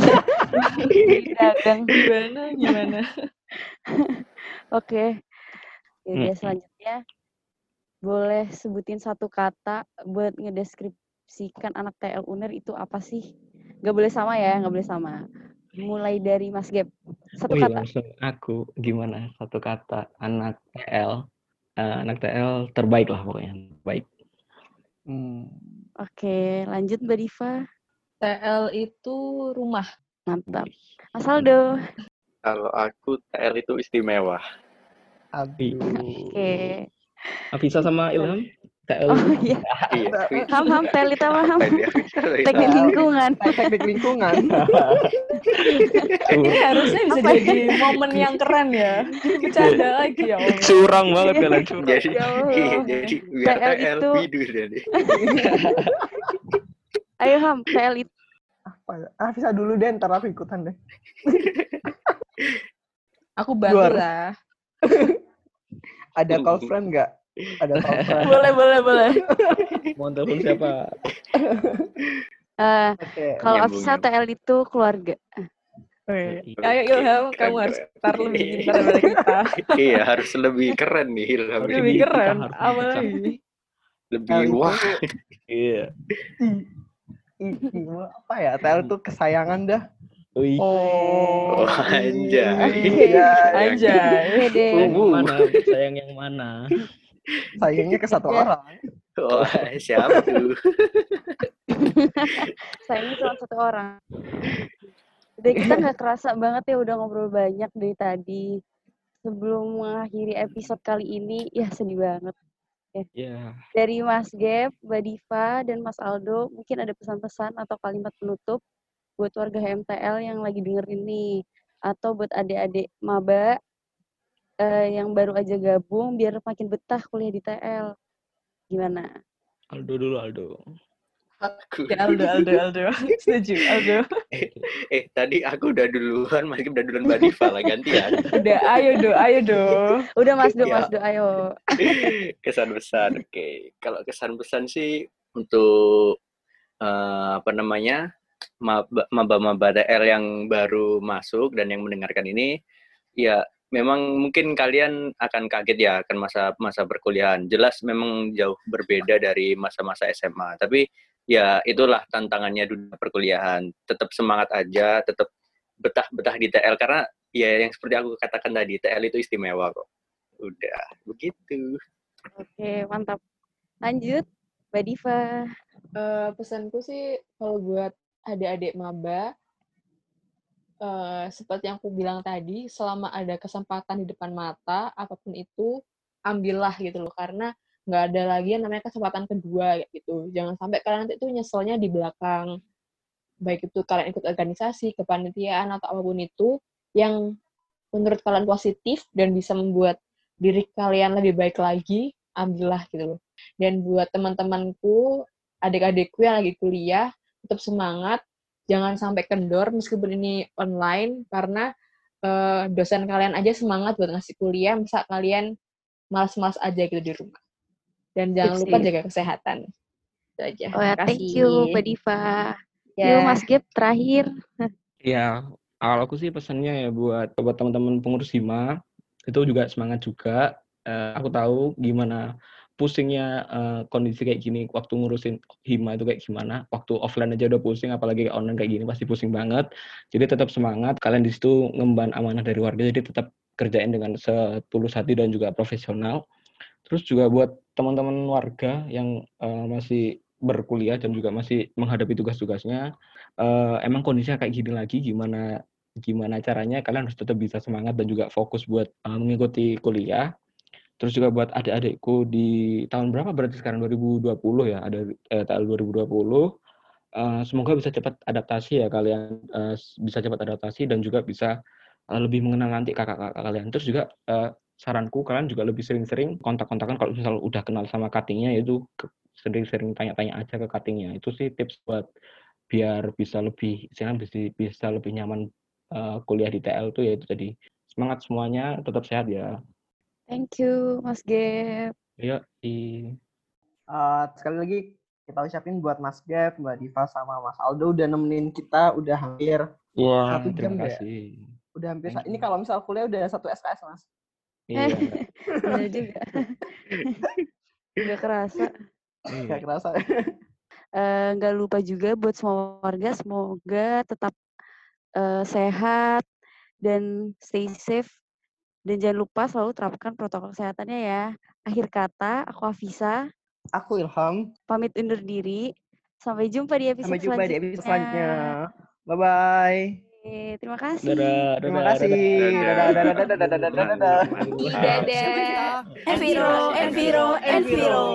Dagang. Gimana, gimana? Oke. Ya udah Mm-mm. selanjutnya boleh sebutin satu kata buat ngedeskripsikan anak TL UNER itu apa sih? Gak boleh sama ya, gak boleh sama. Mulai dari Mas Gap. Satu Oh iya, kata. langsung aku gimana satu kata anak TL Eh, anak TL terbaik lah pokoknya baik Hmm. Oke, lanjut Mbak Diva. TL itu rumah. Mantap. Mas Aldo. Kalau aku TL itu istimewa. Aduh. Oke. Afisa sama Ilham TL Oh iya. Iya. Ham ham TL itu apa ham? Teknik lingkungan. Teknik lingkungan. Ini harusnya bisa Apa ya? jadi momen yang keren ya. Bercanda lagi ya Allah. curang banget kalian curang Jadi, Ya iya, jadi biar TL itu-. Ayo ham, TL itu. Apa? Ah, bisa dulu deh, ntar aku ikutan deh. Aku bantu lah. Ada call friend nggak? Ada friend. *laughs* Boleh, boleh, boleh. *laughs* mau telepon siapa Eh, kalau nyambung. TL itu keluarga. Oke. Iya. Ayo Ilham, kamu harus start lebih pintar daripada kita. *laughs* Iya, harus lebih keren nih Ilham. Lebih keren. Apa lagi? Lebih TL itu, wah. iya apa ya? TL tuh kesayangan dah. Oh. Oh, anjay. Iya, Anjay. Sayang yang Uh. mana sayang yang mana *laughs* sayangnya ke satu orang. Wah, siapa tuh? Sayangnya cuma satu orang. Udah kita nggak kerasa banget ya udah ngobrol banyak dari tadi. Sebelum mengakhiri episode kali ini, ya sedih banget. ya Dari Mas Gap, Mbak Diva, dan Mas Aldo, mungkin ada pesan-pesan atau kalimat penutup buat warga HMTL yang lagi denger ini. Atau buat adik-adik maba eh, yang baru aja gabung, biar makin betah kuliah di TL. Gimana? Aldo dulu Aldo Aku. Ya, Aldo, Aldo, Aldo. *laughs* Setuju, Aldo. Eh, tadi aku udah duluan, masih udah duluan Mbak Diva lah gantian. *laughs* Udah, ayo do, ayo do. Udah Mas Do, Ya. Mas Do, ayo. *laughs* kesan pesan oke kalau kesan pesan sih untuk eh, apa namanya maba maba TL yang baru masuk dan yang mendengarkan ini ya memang mungkin kalian akan kaget ya akan masa masa perkuliahan. Jelas memang jauh berbeda dari masa-masa SMA tapi ya itulah tantangannya dunia perkuliahan. Tetap semangat aja tetap betah-betah di TL karena ya yang seperti aku katakan tadi TL itu istimewa kok. Udah begitu. Oke, mantap. Lanjut, Mbak Diva. Eh, pesanku sih kalau buat adik-adik maba eh, seperti yang aku bilang tadi selama ada kesempatan di depan mata apa pun itu ambillah gitu loh. Karena nggak ada lagi yang namanya kesempatan kedua gitu. Jangan sampai kalian nanti tuh nyeselnya di belakang. Baik itu kalian ikut organisasi kepanitiaan atau apa pun itu yang menurut kalian positif dan bisa membuat diri kalian lebih baik lagi ambillah gitu loh. Dan buat teman-temanku adik-adikku yang lagi kuliah tetap semangat jangan sampai kendor meskipun ini online karena eh, dosen kalian aja semangat buat ngasih kuliah masa kalian malas-malas aja gitu di rumah dan jangan lupa jaga kesehatan itu aja Oh ya, thank you Mbak Diva. Ya. Yuk Mas Gap terakhir. ya Kalau aku sih pesannya ya buat buat teman-teman pengurus hima itu juga semangat juga. Eh, aku tahu gimana pusingnya eh, kondisi kayak gini waktu ngurusin hima itu kayak gimana. Waktu offline aja udah pusing, apalagi online kayak gini pasti pusing banget. Jadi tetap semangat. Kalian di situ ngemban amanah dari warga, jadi tetap kerjain dengan setulus hati dan juga profesional. Terus juga buat teman-teman warga yang eh, masih berkuliah dan juga masih menghadapi tugas-tugasnya, eh, emang kondisinya kayak gini lagi, gimana gimana caranya kalian harus tetap bisa semangat dan juga fokus buat uh, mengikuti kuliah. Terus juga buat adik-adikku di tahun berapa berarti sekarang 2020 ya, ada eh, tahun 2020. Uh, semoga bisa cepat adaptasi ya kalian uh, bisa cepat adaptasi dan juga bisa uh, lebih mengenal nanti kakak-kakak kalian. Terus juga uh, saranku kalian juga lebih sering-sering kontak-kontakan kalau misal udah kenal sama cuttingnya itu sering-sering tanya-tanya aja ke cuttingnya. Itu sih tips buat biar bisa lebih bisa bisa lebih nyaman uh, kuliah di TL tuh ya itu tadi semangat semuanya tetap sehat ya thank you Mas Gep iya i uh, sekali lagi kita ucapin buat Mas Gep, Mbak Diva sama Mas Aldo udah nemenin kita udah hampir Wah, satu jam terima ya. kasih. Udah hampir ini kalau misal kuliah udah satu SKS Mas. Iya. *laughs* Bener juga. *laughs* Gak kerasa. iya. Gak kerasa. *laughs* Eh, Nggak lupa juga buat semua warga semoga tetap eh, sehat dan stay safe dan jangan lupa selalu terapkan protokol kesehatannya ya. Akhir kata, aku Afisa, Aku Ilham. pamit undur diri. Sampai jumpa di episode Sampai jumpa di episode selanjutnya. selanjutnya. Bye bye. Oke, Terima kasih. Dadah, Terima dadah, kasih. dadah. Dadah dadah dadah dadah dadah dadah. Dadah. Enviro, Enviro, Enviro.